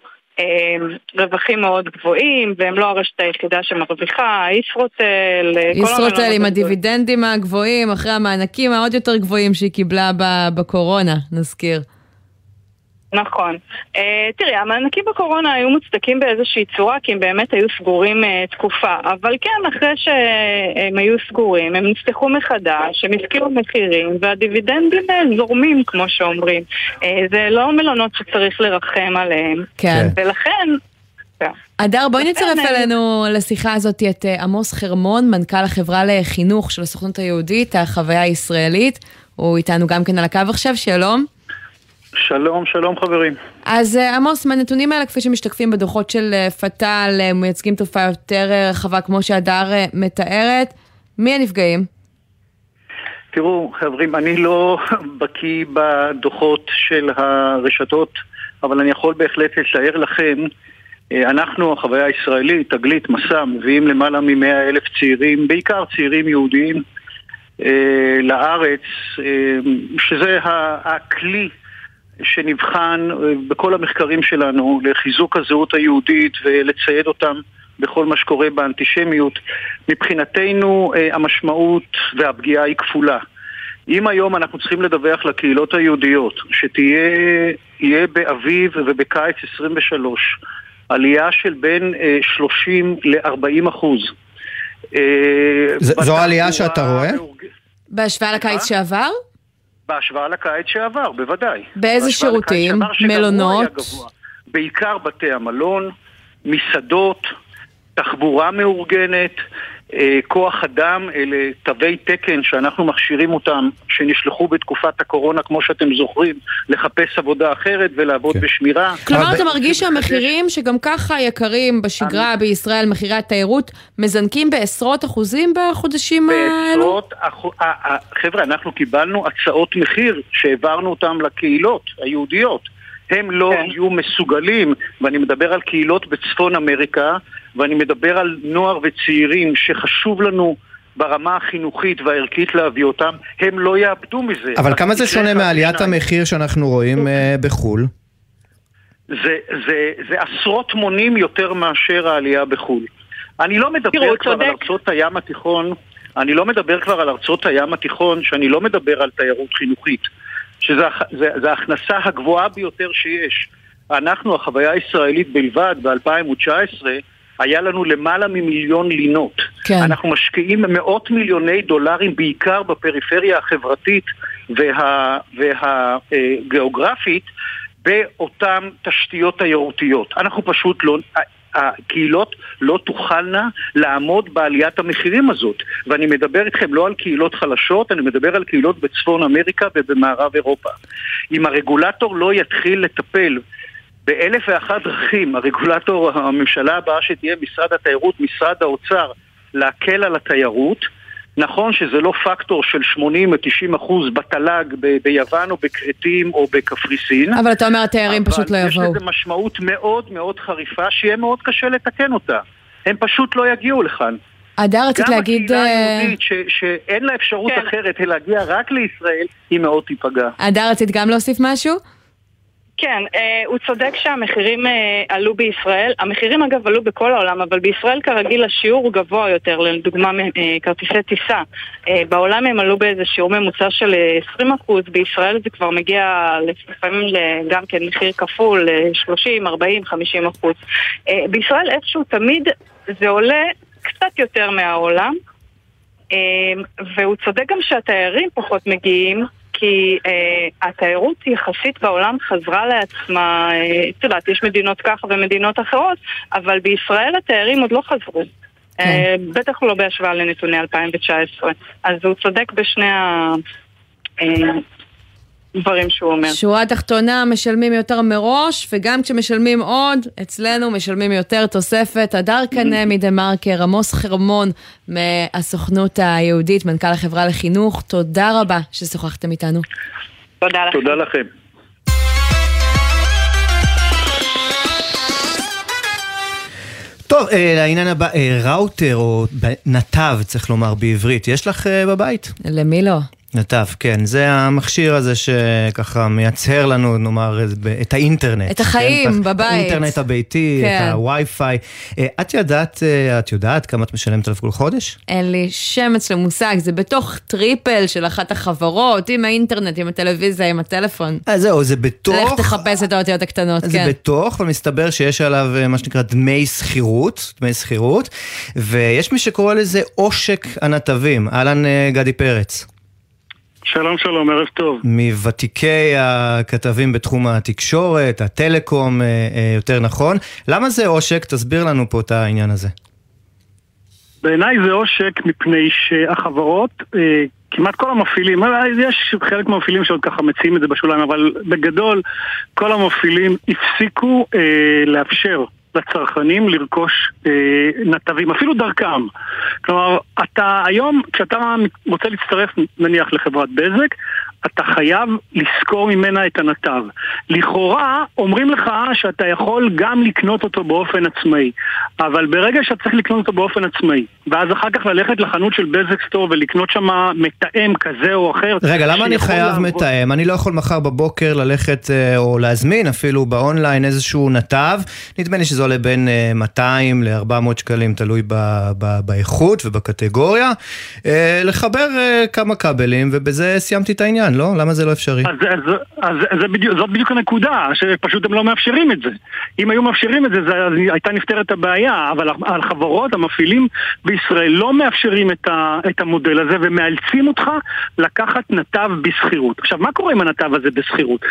רווחים מאוד גבוהים, והם לא הרשת היחידה שמרוויחה, ישרוטל, כל ישרוטל עם. הדיבידנדים הגבוהים, אחרי המענקים העוד יותר גבוהים שהיא קיבלה בקורונה, נזכיר. נכון. Uh, תראי, המענקים בקורונה היו מוצדקים באיזושהי צורה, כי הם באמת היו סגורים uh, תקופה. אבל כן, אחרי שהם היו סגורים, הם נפתחו מחדש, הם הפקיעו מחירים, והדיבידנדים uh, זורמים, כמו שאומרים. Uh, זה לא מלונות שצריך לרחם עליהם. כן. ולכן... כן. הדר, בואי נצרף אלינו לשיחה הזאת את עמוס חרמון, מנכ"ל החברה לחינוך של הסוכנות היהודית, החוויה הישראלית. הוא איתנו גם כן על הקו עכשיו, שלום. שלום, שלום חברים. אז אה, עמוס, מהנתונים האלה, כפי שמשתקפים בדוחות של אה, פת"ל, אה, מייצגים תופעה יותר רחבה, כמו שהדר מתארת. מי הנפגעים? תראו, חברים, אני לא בקיא בדוחות של הרשתות, אבל אני יכול בהחלט לתאר לכם, אנחנו, החוויה הישראלית, תגלית, מסע, מביאים למעלה מ-100 אלף צעירים, בעיקר צעירים יהודיים, לארץ, שזה הכלי שנבחן אה, בכל המחקרים שלנו לחיזוק הזהות היהודית ולצייד אותם בכל מה שקורה באנטישמיות. מבחינתנו אה, המשמעות והפגיעה היא כפולה. אם היום אנחנו צריכים לדווח לקהילות היהודיות שתהיה באביב ובקיץ 23 עלייה של בין אה, 30 ל-40 אחוז. אה, זו בתחבורה עלייה שאתה רואה? בהשוואה לקיץ שעבר? בהשוואה לקיץ שעבר, בוודאי. באיזה שירותים? שעבר, מלונות? בעיקר בתי המלון, מסעדות, תחבורה מאורגנת, כוח אדם, אלה תווי תקן שאנחנו מכשירים אותם, שנשלחו בתקופת הקורונה, כמו שאתם זוכרים, לחפש עבודה אחרת ולעבוד בשמירה. כלומר, אתה מרגיש שהמחירים שגם ככה יקרים בשגרה בישראל, מחירי התיירות, מזנקים בעשרות אחוזים בחודשים האלו? בעשרות אחוז... אה, אה, חבר'ה, אנחנו קיבלנו הצעות מחיר שהעברנו אותן לקהילות היהודיות. הם לא כן. יהיו מסוגלים, ואני מדבר על קהילות בצפון אמריקה, ואני מדבר על נוער וצעירים שחשוב לנו ברמה החינוכית והערכית להביא אותם, הם לא יאבדו מזה. אבל כמה זה שונה מעליית. המחיר שאנחנו רואים אה, בחו"ל? זה, זה, זה עשרות מונים יותר מאשר העלייה בחו"ל. אני לא מדבר כבר צודק. על ארצות הים התיכון, אני לא מדבר כבר על ארצות הים התיכון, שאני לא מדבר על תיירות חינוכית, זה ההכנסה הגבוהה ביותר שיש. אנחנו, החוויה הישראלית בלבד, ב-2019, היה לנו למעלה ממיליון לינות. כן. אנחנו משקיעים מאות מיליוני דולרים בעיקר בפריפריה החברתית וה- והגיאוגרפית באותן תשתיות תיירותיות. אנחנו פשוט לא... הקהילות לא תוכלנה לעמוד בעליית המחירים הזאת. ואני מדבר איתכם לא על קהילות חלשות, אני מדבר על קהילות בצפון אמריקה ובמערב אירופה. אם הרגולטור לא יתחיל לטפל באלף ואחת דרכים, הרגולטור, הממשלה הבאה שתהיה משרד התיירות, משרד האוצר, להקל על התיירות, נכון שזה לא פקטור של 80 או 90 אחוז בתל"ג ב- ביוון או בכרתים או בקפריסין. אבל אתה אומר, התיירים פשוט לא אבל יש יבואו. לזה משמעות מאוד מאוד חריפה, שיהיה מאוד קשה לתקן אותה. הם פשוט לא יגיעו לכאן. הדר, רצית להגיד... גם הקהילה אה, היהודית ש- שאין לה אפשרות כן. אחרת אלא להגיע רק לישראל, היא מאוד תיפגע. הדר, רצית גם להוסיף משהו? כן, אה, הוא צודק שהמחירים אה, עלו בישראל. המחירים אגב עלו בכל העולם, אבל בישראל כרגיל השיעור הוא גבוה יותר, לדוגמה אה, כרטיסי טיסה. אה, בעולם הם עלו באיזה שיעור ממוצע של אה, 20%, בישראל זה כבר מגיע לפעמים גם כן מחיר כפול, אה, 30, 40, 50 אחוז. אה, בישראל איפשהו תמיד זה עולה קצת יותר מהעולם, אה, והוא צודק גם שהתיירים פחות מגיעים, כי אה, התיירות יחסית בעולם חזרה לעצמה, אה, את יודעת, יש מדינות ככה ומדינות אחרות, אבל בישראל התיירים עוד לא חזרו. אה, בטח לא בהשוואה לנתוני 2019. אז הוא צודק בשני הדברים שהוא אומר. שורה תחתונה, משלמים יותר מראש, וגם כשמשלמים עוד, אצלנו משלמים יותר תוספת. הדר קנה מדה מרקר, עמוס חרמון מהסוכנות היהודית, מנכ"ל החברה לחינוך, תודה רבה ששוחחתם איתנו. תודה לכם. תודה לכם. טוב, אה, לעניין הבא, אה, ראוטר או נתב, צריך לומר בעברית, יש לך אה, בבית? למי לא? נתב, כן. זה המכשיר הזה שככה מייצר לנו, נאמר, את האינטרנט. את החיים כן? בבית. האינטרנט הביתי, כן. את הווי-פיי. אה, את יודעת, אה, את יודעת כמה את משלמת עליו כל חודש? אין לי שמץ של מושג, זה בתוך triple של אחת החברות, עם האינטרנט, עם הטלוויזיה, עם הטלפון. אז זהו, זה בתוך... לך תחפש את האותיות הקטנות, זה כן. בתוך, ומסתבר שיש עליו אה, מה שנקרא דמי שכירות, דמי שכירות, ויש מי שקורא לזה עושק הנתבים. אהלן אה, גדי פרץ. שלום שלום, ערב טוב. מוותיקי הכתבים בתחום התקשורת, הטלקום, אה, אה, יותר נכון. למה זה עושק? תסביר לנו פה את העניין הזה. בעיניי זה עושק מפני שהחברות, אה, כמעט כל המפעילים, יש חלק מהמפעילים שעוד ככה מציעים את זה בשוליים, אבל בגדול כל המפעילים הפסיקו לאפשר לצרכנים לרכוש אה, נתבים, אפילו דרכם. כלומר, אתה היום, כשאתה רוצה להצטרף נניח לחברת בזק, אתה חייב לשכור ממנה את הנתב. לכאורה, אומרים לך שאתה יכול גם לקנות אותו באופן עצמאי, אבל ברגע שאתה צריך לקנות אותו באופן עצמאי, ואז אחר כך ללכת לחנות של בזק סטור ולקנות שם מתאם כזה או אחר... רגע, למה אני חייב לעבוד- מתאם? אני לא יכול מחר בבוקר ללכת אה, או להזמין אפילו באונליין איזשהו נתב. נדמה לי שזה עולה בין אה, 200 ל-400 שקלים, תלוי ב- ב- באיכות ובקטגוריה. אה, לחבר אה, כמה כבלים, ובזה סיימתי את העניין, לא? למה זה לא אפשרי? אז, אז, אז, זה בדיוק, זאת בדיוק הנקודה, שפשוט הם לא מאפשרים את זה. אם היו מאפשרים את זה, זה אז הייתה נפתרת הבעיה, אבל החברות, המפעילים בישראל לא מאפשרים את, ה, את המודל הזה ומאלצים אותך לקחת נתב בשכירות. עכשיו, מה קורה עם הנתב הזה בשכירות?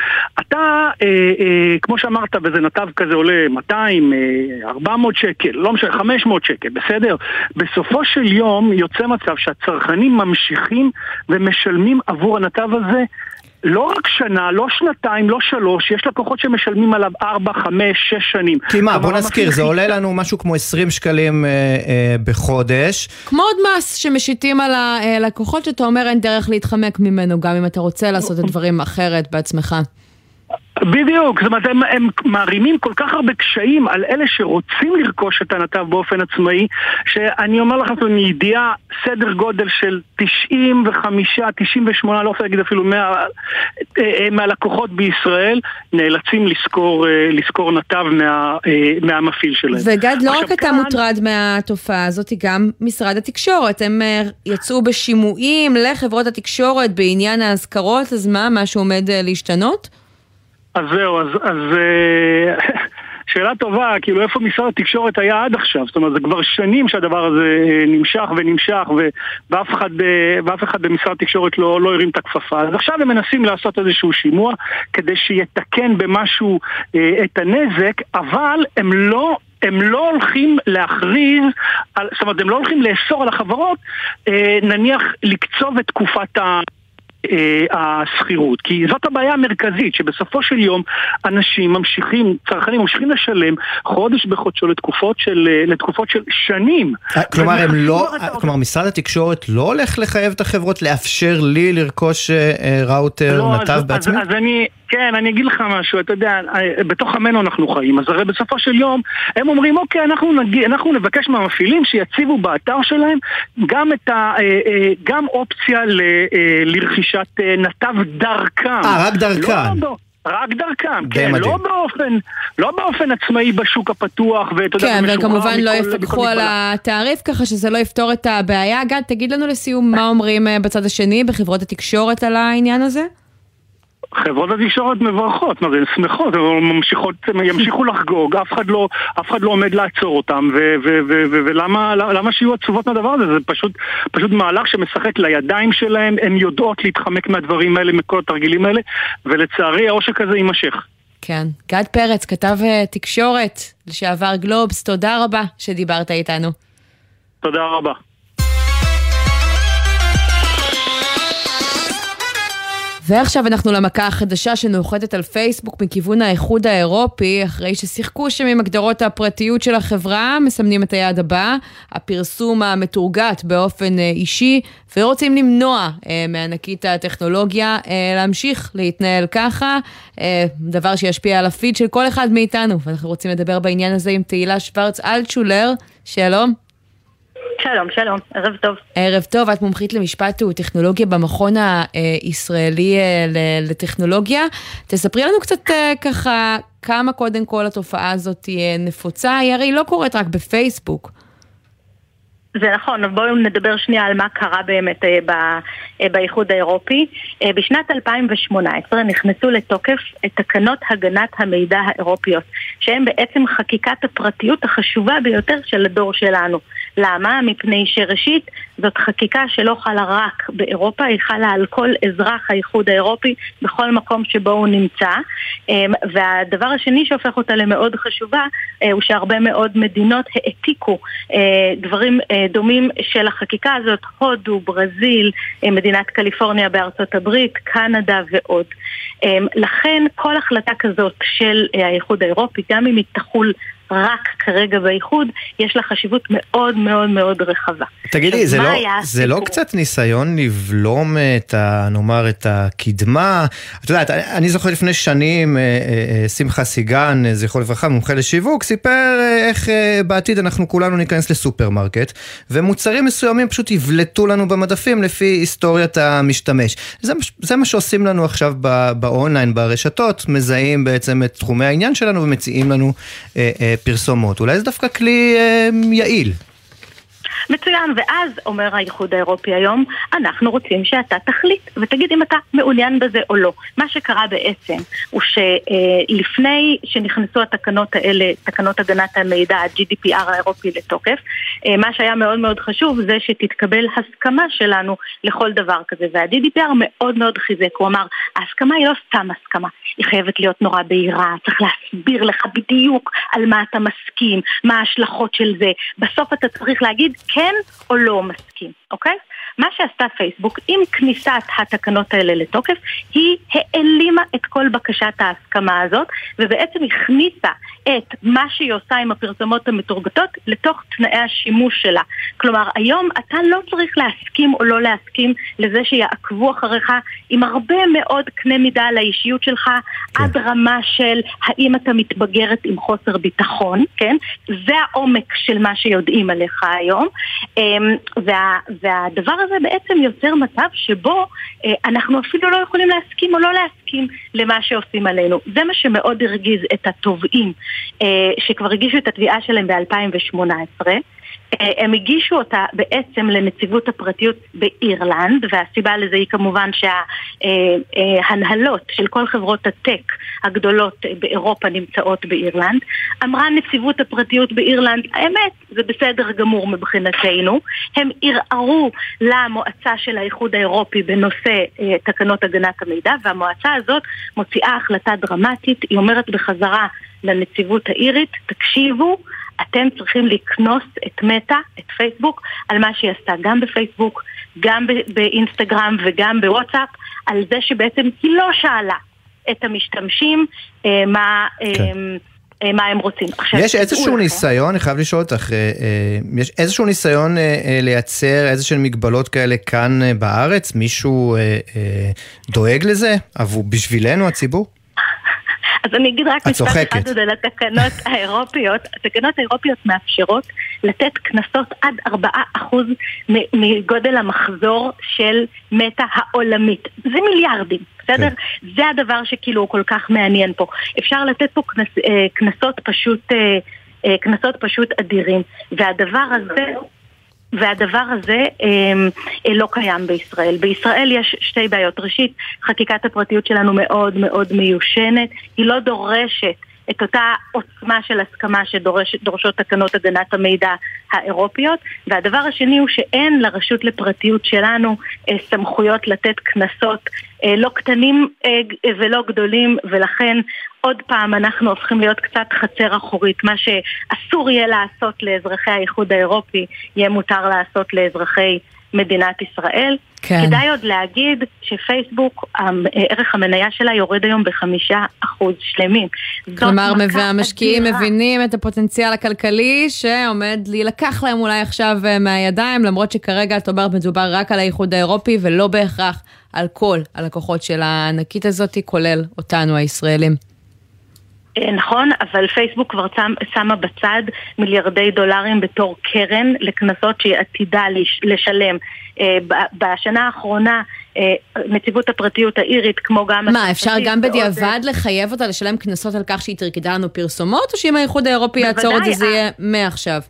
אתה, אה, אה, כמו שאמרת, וזה נתב כזה עולה 200, אה, 400 שקל, לא משנה, 500 שקל, בסדר? בסופו של יום יוצא מצב שהצרכנים ממשיכים ומשלמים עבור הנתב הזה לא רק שנה, לא שנתיים, לא שלוש, יש לקוחות שמשלמים עליו ארבע, חמש, שש שנים. כי מה, בוא נזכיר, זה עולה לנו משהו כמו 20 שקלים אה, אה, בחודש. כמו עוד מס שמשיתים על הלקוחות, שאתה אומר אין דרך להתחמק ממנו, גם אם אתה רוצה לעשות את הדברים אחרת בעצמך. בדיוק, זאת אומרת, הם, הם מערימים כל כך הרבה קשיים על אלה שרוצים לרכוש את הנתב באופן עצמאי, שאני אומר לכם מידיעה, סדר גודל של 95, 98, לא רוצה להגיד אפילו 100, אה, אה, מהלקוחות בישראל נאלצים לשכור, אה, לשכור נתב מה, מהמפעיל שלהם. וגד, לא רק אתה כאן- מוטרד מהתופעה הזאת, גם משרד התקשורת. הם יצאו בשימועים לחברות התקשורת בעניין האזכרות, אז מה, משהו עומד להשתנות? אז זהו, אז, אז אה, שאלה טובה, כאילו איפה משרד התקשורת היה עד עכשיו? זאת אומרת, זה כבר שנים שהדבר הזה אה, נמשך ונמשך ו- ואף אחד, אה, ואף אחד במשרד התקשורת לא, לא הרים את הכפפה. אז עכשיו הם מנסים לעשות איזשהו שימוע כדי שיתקן במשהו אה, את הנזק, אבל הם לא... הם לא הולכים להכריז, זאת אומרת, הם לא הולכים לאסור על החברות, נניח לקצוב את תקופת ה... אה, השכירות, כי זאת הבעיה המרכזית, שבסופו של יום אנשים ממשיכים, צרכנים ממשיכים לשלם חודש בחודשו לתקופות של, אה, לתקופות של שנים. אה, כלומר, הם לא, כלומר, משרד התקשורת לא הולך לחייב את החברות לאפשר לי לרכוש ראוטר לא, נתב בעצמי? אז, אז אני, כן, אני אגיד לך משהו, אתה יודע, אה, בתוך עמנו אנחנו חיים, אז הרי בסופו של יום הם אומרים, אוקיי, אנחנו, נגיע, אנחנו נבקש מהמפעילים שיציבו באתר שלהם גם, את ה, אה, אה, גם אופציה ל, לרכישת נתב דרכם. אה, רק דרכם. לא, לא, רק דרכם, כן, מדהים. לא באופן, לא באופן עצמאי בשוק הפתוח, ואתה יודע, כן, וכמובן לא יפקחו על. התעריף ככה שזה לא יפתור את הבעיה. גד, תגיד לנו לסיום מה אומרים בצד השני, בחברות התקשורת על העניין הזה? חברות התקשורת מברכות, מה זה, הן שמחות, הן ממשיכות, הן ימשיכו לחגוג, אף אחד לא, אף אחד לא עומד לעצור אותם, ו- ו- ו- ו- ולמה למה שיהיו עצובות מהדבר הזה? זה פשוט, פשוט מהלך שמשחק לידיים שלהם, הן יודעות להתחמק מהדברים האלה, מכל התרגילים האלה, ולצערי העושק הזה יימשך. כן. גד פרץ, כתב אה, תקשורת לשעבר גלובס, תודה רבה שדיברת איתנו. תודה רבה. ועכשיו אנחנו למכה החדשה שנוחתת על פייסבוק מכיוון האיחוד האירופי, אחרי ששיחקו שם עם הגדרות הפרטיות של החברה, מסמנים את היעד הבא, הפרסום המתורגת באופן אה, אישי, ורוצים למנוע אה, מענקית הטכנולוגיה אה, להמשיך להתנהל ככה, אה, דבר שישפיע על הפיד של כל אחד מאיתנו, ואנחנו רוצים לדבר בעניין הזה עם תהילה שוורץ אלטשולר, שלום. שלום, שלום, ערב טוב. ערב טוב, את מומחית למשפט וטכנולוגיה במכון הישראלי אה, לטכנולוגיה. תספרי לנו קצת אה, ככה כמה קודם כל התופעה הזאת תהיה נפוצה, היא הרי לא קורית רק בפייסבוק. זה נכון, בואו נדבר שנייה על מה קרה באמת אה, ב, אה, באיחוד האירופי. אה, בשנת 2018 נכנסו לתוקף תקנות הגנת המידע האירופיות, שהן בעצם חקיקת הפרטיות החשובה ביותר של הדור שלנו. למה? מפני שראשית, זאת חקיקה שלא חלה רק באירופה, היא חלה על כל אזרח האיחוד האירופי בכל מקום שבו הוא נמצא. אמ, והדבר השני שהופך אותה למאוד חשובה, אה, הוא שהרבה מאוד מדינות העתיקו אה, דברים אה, דומים של החקיקה הזאת, הודו, ברזיל, מדינת קליפורניה בארצות הברית, קנדה ועוד. אמ, לכן כל החלטה כזאת של האיחוד האירופי, גם אם היא תחול רק כרגע באיחוד, יש לה חשיבות מאוד מאוד מאוד רחבה. תגידי, זה, לא, זה לא קצת ניסיון לבלום את ה... נאמר, את הקדמה? את יודעת, אני זוכר לפני שנים, אה, אה, אה, שמחה סיגן, זכרו לברכה, מומחה לשיווק, סיפר איך בעתיד אנחנו כולנו ניכנס לסופרמרקט, ומוצרים מסוימים פשוט יבלטו לנו במדפים לפי היסטוריית המשתמש. זה, זה מה שעושים לנו עכשיו באונליין, ברשתות, מזהים בעצם את תחומי העניין שלנו ומציעים לנו פרסומות. אולי זה דווקא כלי אה, יעיל. מצוין, ואז אומר האיחוד האירופי היום, אנחנו רוצים שאתה תחליט ותגיד אם אתה מעוניין בזה או לא. מה שקרה בעצם הוא שלפני שנכנסו התקנות האלה, תקנות הגנת המידע, ה-GDPR האירופי לתוקף, אה, מה שהיה מאוד מאוד חשוב זה שתתקבל הסכמה שלנו לכל דבר כזה, וה-GDPR מאוד מאוד חיזק, הוא אמר, ההסכמה היא לא סתם הסכמה, היא חייבת להיות נורא בהירה, צריך להסביר לך בדיוק על מה אתה מסכים, מה ההשלכות של זה, בסוף אתה צריך להגיד כן או לא מסכים, אוקיי? מה שעשתה פייסבוק עם כניסת התקנות האלה לתוקף, היא העלימה את כל בקשת ההסכמה הזאת, ובעצם הכניסה את מה שהיא עושה עם הפרסומות המתורגתות לתוך תנאי השימוש שלה. כלומר, היום אתה לא צריך להסכים או לא להסכים לזה שיעקבו אחריך עם הרבה מאוד קנה מידה על האישיות שלך, כן. עד רמה של האם אתה מתבגרת עם חוסר ביטחון, כן? זה העומק של מה שיודעים עליך היום. אמ, וה, והדבר הזה בעצם יוצר מצב שבו אה, אנחנו אפילו לא יכולים להסכים או לא להסכים למה שעושים עלינו. זה מה שמאוד הרגיז את התובעים אה, שכבר הגישו את התביעה שלהם ב-2018. אה, הם הגישו אותה בעצם לנציבות הפרטיות באירלנד, והסיבה לזה היא כמובן שההנהלות של כל חברות הטק הגדולות באירופה נמצאות באירלנד. אמרה נציבות הפרטיות באירלנד, האמת, זה בסדר גמור מבחינתנו. הם ערערו למועצה של האיחוד האירופי בנושא אה, תקנות הגנת המידע, והמועצה הזאת מוציאה החלטה דרמטית, היא אומרת בחזרה לנציבות האירית, תקשיבו, אתם צריכים לקנוס את מטא, את פייסבוק, על מה שהיא עשתה גם בפייסבוק, גם באינסטגרם וגם בוואטסאפ, על זה שבעצם היא לא שאלה את המשתמשים אה, מה... אה, כן. אה, מה הם רוצים. עכשיו, יש איזשהו לכם. ניסיון, אני חייב לשאול אותך, אה, אה, יש איזשהו ניסיון לייצר איזה שהן מגבלות כאלה כאן בארץ? מישהו דואג לזה? בשבילנו הציבור? אז אני אגיד רק משפט אחד עוד על התקנות האירופיות. התקנות האירופיות מאפשרות לתת קנסות עד 4% מגודל המחזור של מטה העולמית. זה מיליארדים. בסדר? כן. זה הדבר שכאילו הוא כל כך מעניין פה. אפשר לתת פה אה, קנסות פשוט, אה, אה, קנסות פשוט אדירים. והדבר הזה... והדבר הזה אה, לא קיים בישראל. בישראל יש שתי בעיות. ראשית, חקיקת הפרטיות שלנו מאוד מאוד מיושנת, היא לא דורשת את אותה עוצמה של הסכמה שדורשות תקנות הגנת המידע האירופיות, והדבר השני הוא שאין לרשות לפרטיות שלנו אה, סמכויות לתת קנסות אה, לא קטנים אה, ולא גדולים, ולכן עוד פעם אנחנו הופכים להיות קצת חצר אחורית. מה שאסור יהיה לעשות לאזרחי האיחוד האירופי, יהיה מותר לעשות לאזרחי מדינת ישראל. כן. כדאי עוד להגיד שפייסבוק, ערך המניה שלה יורד היום בחמישה אחוז שלמים. כלומר, והמשקיעים אדירה. מבינים את הפוטנציאל הכלכלי שעומד להילקח להם אולי עכשיו אה, מהידיים, למרות שכרגע את אומרת מדובר רק על האיחוד האירופי ולא בהכרח על כל הלקוחות של הענקית הזאת, כולל אותנו הישראלים. אה, נכון, אבל פייסבוק כבר שמה בצד מיליארדי דולרים בתור קרן לקנסות שהיא עתידה לש, לשלם. אה, בשנה האחרונה אה, נציבות הפרטיות האירית, כמו גם... מה, אפשר גם בדיעבד לחייב אותה לשלם קנסות על כך שהיא תרקדה לנו פרסומות, או שאם האיחוד האירופי יעצור את זה, זה. יהיה מעכשיו?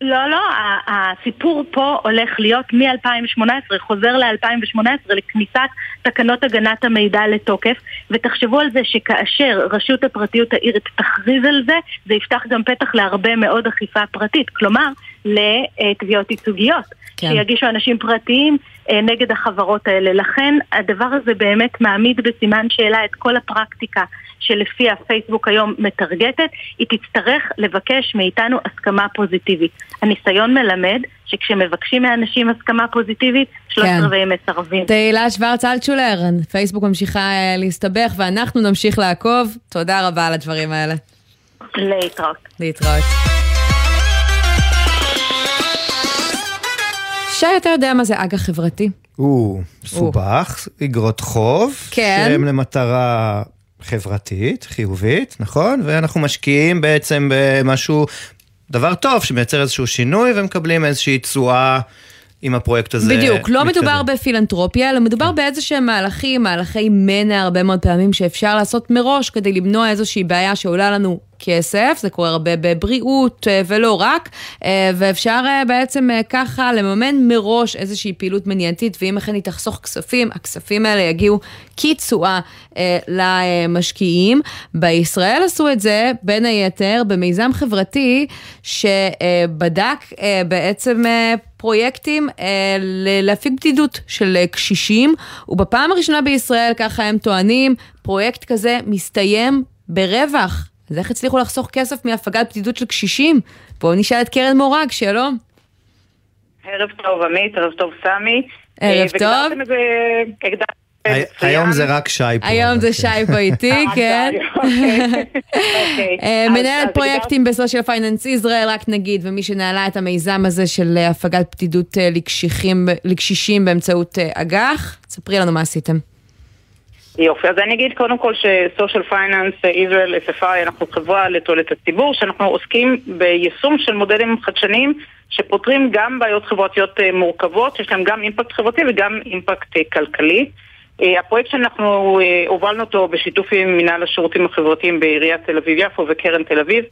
לא, לא, הסיפור פה הולך להיות מ-2018, חוזר ל-2018 לכניסת תקנות הגנת המידע לתוקף, ותחשבו על זה שכאשר רשות הפרטיות האירית תכריז על זה, זה יפתח גם פתח להרבה מאוד אכיפה פרטית, כלומר, לתביעות ייצוגיות. כן. שיגישו אנשים פרטיים אה, נגד החברות האלה. לכן הדבר הזה באמת מעמיד בסימן שאלה את כל הפרקטיקה שלפיה פייסבוק היום מטרגטת, היא תצטרך לבקש מאיתנו הסכמה פוזיטיבית. הניסיון מלמד שכשמבקשים מאנשים הסכמה פוזיטיבית, שלושת כן. רבעי מסרבים. תהילה שוורץ אלטשולר, פייסבוק ממשיכה אה, להסתבך ואנחנו נמשיך לעקוב. תודה רבה על הדברים האלה. להתראות. להתראות. שי, אתה יודע מה זה אג"ח חברתי? הוא מסובך, אגרות חוב, כן. שהם למטרה חברתית, חיובית, נכון? ואנחנו משקיעים בעצם במשהו, דבר טוב, שמייצר איזשהו שינוי ומקבלים איזושהי תשואה עם הפרויקט הזה. בדיוק, לא מתקדם. מדובר בפילנטרופיה, אלא מדובר באיזה שהם מהלכים, מהלכי מנע הרבה מאוד פעמים שאפשר לעשות מראש כדי למנוע איזושהי בעיה שעולה לנו כסף, זה קורה הרבה בבריאות אה, ולא רק, אה, ואפשר אה, בעצם ככה לממן מראש איזושהי פעילות מניעתית, ואם אכן היא תחסוך כספים, הכספים האלה יגיעו כתשואה אה, למשקיעים. בישראל עשו את זה בין היתר במיזם חברתי שבדק בעצם פרויקטים אה, להפיג בדידות של אה, קשישים, ובפעם הראשונה בישראל, ככה הם טוענים, פרויקט כזה מסתיים ברווח. אז איך הצליחו לחסוך כסף מהפגת בדידות של קשישים? בואו נשאל את קרן מורג, שלום. ערב טוב עמית, ערב טוב סמי. ערב אה, טוב. זה הי- מצוין. היום זה רק שי פה. היום זה שי פה איתי, אה, כן. אוקיי. אוקיי. אה, מנהלת פרויקטים ב-Social Finance Israel, רק נגיד, ומי שניהלה את המיזם הזה של אה, הפגת אה, לקשיחים- לקשישים באמצעות אה, אג"ח. ספרי לנו מה עשיתם. יופי, אז אני אגיד קודם כל ש-Social Finance Israel SFI, אנחנו חברה לתועלת הציבור, שאנחנו עוסקים ביישום של מודלים חדשניים שפותרים גם בעיות חברתיות אה, מורכבות, שיש להם גם אימפקט חברתי וגם אימפקט אה, כלכלי. אה, הפרויקט שאנחנו אה, הובלנו אותו בשיתוף עם מנהל השירותים החברתיים בעיריית תל אביב-יפו וקרן תל אביב,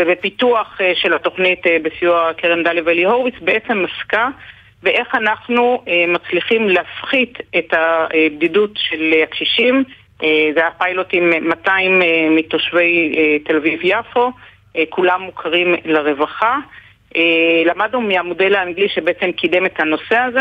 ובפיתוח אה, של התוכנית בסיוע קרן דליה ואלי הורוביץ, בעצם עסקה ואיך אנחנו מצליחים להפחית את הבדידות של הקשישים. זה היה פיילוט עם 200 אה, מתושבי תל אביב-יפו, כולם מוכרים לרווחה. למדנו מהמודל האנגלי שבעצם קידם את הנושא הזה.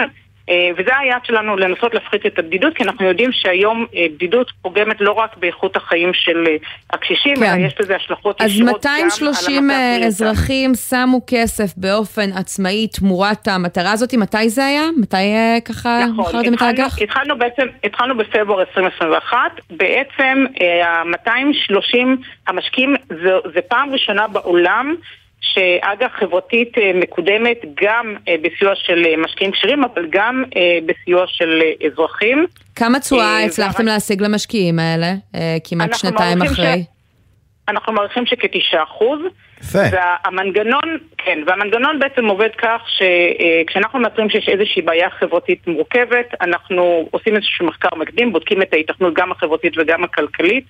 אה, וזה היעד שלנו, לנסות להפחית את הבדידות, כי אנחנו יודעים שהיום אה, בדידות פוגמת לא רק באיכות החיים של אה, הקשישים, כן. אלא יש לזה השלכות אז ישירות גם על 230 אה, בריאותם. אזרחים שמו כסף באופן עצמאי תמורת המטרה הזאת, מתי זה היה? מתי ככה נכון, מכרתם את האג"ח? התחלנו בעצם, התחלנו בפברואר 2021, בעצם ה-230 המשקיעים, זו, זו פעם ראשונה בעולם שאג"ח חברתית אה, מקודמת גם אה, בסיוע של אה, משקיעים כשרים, אבל גם בסיוע של אזרחים. כמה תשואה אה, הצלחתם להשיג למשקיעים האלה? כמעט שנתיים אחרי. אנחנו מעריכים שכתשעה אחוז. יפה. והמנגנון, כן, והמנגנון בעצם עובד כך שכשאנחנו מאתרים שיש איזושהי בעיה חברתית מורכבת, אנחנו עושים איזשהו מחקר מקדים, בודקים את ההיתכנות גם החברתית וגם הכלכלית.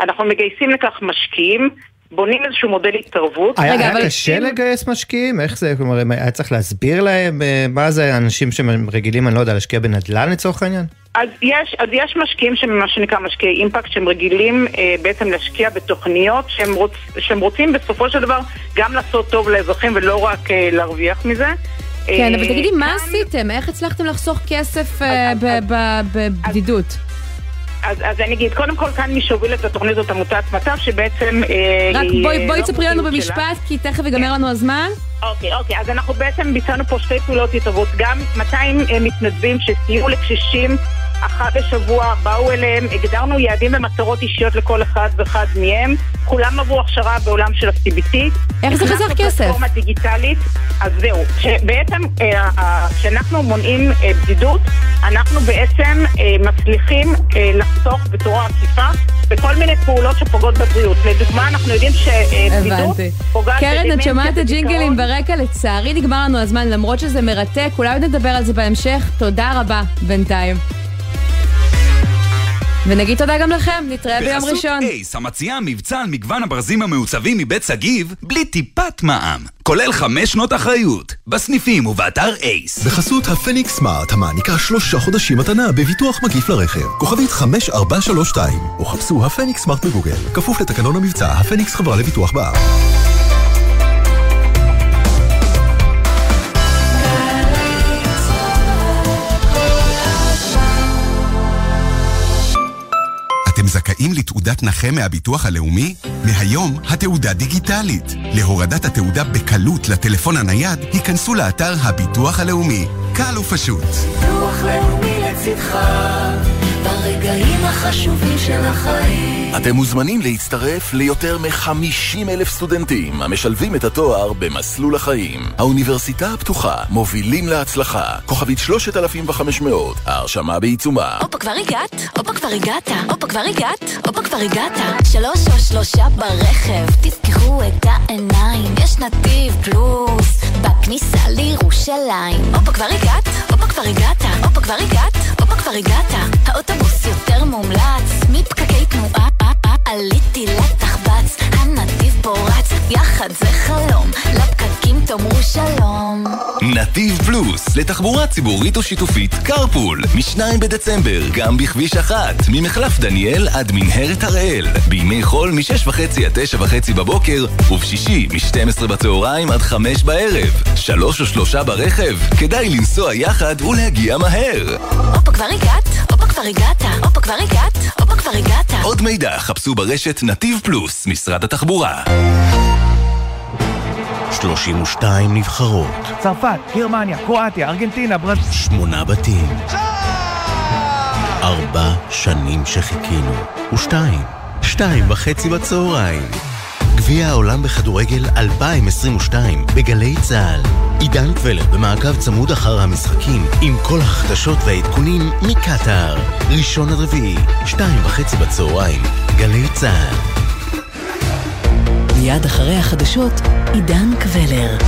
אנחנו מגייסים לכך משקיעים, בונים איזשהו מודל התערבות. היה, היה קשה לגייס משקיעים? איך זה? כלומר, אם היה צריך להסביר להם אה, מה זה אנשים שהם רגילים, אני לא יודע, להשקיע בנדל"ן לצורך העניין? אז יש, אז יש משקיעים שהם מה שנקרא משקיעי אימפקט, שהם רגילים אה, בעצם להשקיע בתוכניות שהם, רוצ, שהם רוצים בסופו של דבר גם לעשות טוב לאזרחים ולא רק אה, להרוויח מזה. כן, אה, אבל תגידי, מה עשיתם? איך הצלחתם לחסוך כסף אה, בבדידות? אז, אז אני אגיד, קודם כל כאן מי שהוביל את התוכנית זאת עמותת מטב שבעצם... אה, רק בואי אה, בואי לא תספרי לנו מומחיות שלה. במשפט, כי תכף ייגמר לנו הזמן. אוקיי, אוקיי, אז אנחנו בעצם ביצענו פה שתי פעולות התערבות, גם 200 אה, מתנדבים שסייעו לקשישים אחת בשבוע, באו אליהם, הגדרנו יעדים ומטרות אישיות לכל אחד ואחד מהם, כולם עברו הכשרה בעולם של ה-CBT. איך זה חסך הכנסנו כסף? פלטפורמה דיגיטלית, אז זהו, שבעצם אה, אה, כשאנחנו מונעים בדידות, אנחנו בעצם מצליחים לחסוך בצורה עקיפה בכל מיני פעולות שפוגעות בבריאות. לדוגמה, אנחנו יודעים שבדידות. פוגעת קרן, את שומעת את. הג'ינגלים ברקע, לצערי נגמר לנו הזמן, למרות שזה מרתק, אולי עוד נדבר על זה בהמשך. תודה רבה בינתיים. ונגיד תודה גם לכם, נתראה ביום בחסות ראשון. אייס, המציעה מבצע על מגוון הברזים המעוצבים מבית שגיב, בלי טיפת מע"מ. כולל חמש שנות אחריות. בסניפים ובאתר אייס. בחסות הפניקס סמארט המעניקה שלושה חודשים מתנה בביטוח מקיף לרכב. כוכבית 5432 או חפשו הפניקס סמארט בגוגל. כפוף לתקנון המבצע, הפניקס חברה לביטוח בע"מ. זכאים לתעודת נכה מהביטוח הלאומי? מהיום התעודה דיגיטלית. להורדת התעודה בקלות לטלפון הנייד, היכנסו לאתר הביטוח הלאומי. קל ופשוט. ביטוח לאומי לצדך, ברגעים החשובים של החיים. אתם מוזמנים להצטרף ליותר מ-50 אלף סטודנטים המשלבים את התואר במסלול החיים. האוניברסיטה הפתוחה, מובילים להצלחה. כוכבית 3500, ההרשמה בעיצומה. הופה כבר הגעת, הופה כבר הגעת, הופה כבר הגעת, הופה כבר הגעת. שלוש או שלושה ברכב, תפקחו את העיניים, יש נתיב פלוס, בכניסה לירושלים. הופה כבר הגעת, הופה כבר הגעת, הופה כבר הגעת, כבר הגעת. האוטובוס יותר מומלץ, מפקקי תנועה, עליתי לתחבץ, הנתיב פורץ, יחד זה חלום, לפקקים תאמרו שלום. נתיב פלוס, לתחבורה ציבורית או שיתופית, קרפול, מ-2 בדצמבר, גם בכביש אחת, ממחלף דניאל עד מנהרת הראל, בימי חול מ-6.5 עד 9.5 בבוקר, ובשישי מ-12 בצהריים עד 5 בערב. שלוש או שלושה ברכב, כדאי לנסוע יחד ולהגיע מהר. הופה כבר הגעת, הופה כבר הגעת, הופה כבר הגעת, הופה כבר הגעת. עוד מידע חפשו ברשת נתיב פלוס, משרד התחבורה. 32 נבחרות, צרפת, גרמניה, קרואטיה, ארגנטינה, ברזיל. שמונה בתים. ארבע שנים שחיכינו, ושתיים, שתיים וחצי בצהריים. גביע העולם בכדורגל 2022 בגלי צה"ל. עידן קבלר במעקב צמוד אחר המשחקים עם כל החדשות והעדכונים מקטאר. ראשון עד רביעי, שתיים וחצי בצהריים, גלי צה"ל. מיד אחרי החדשות, עידן קבלר.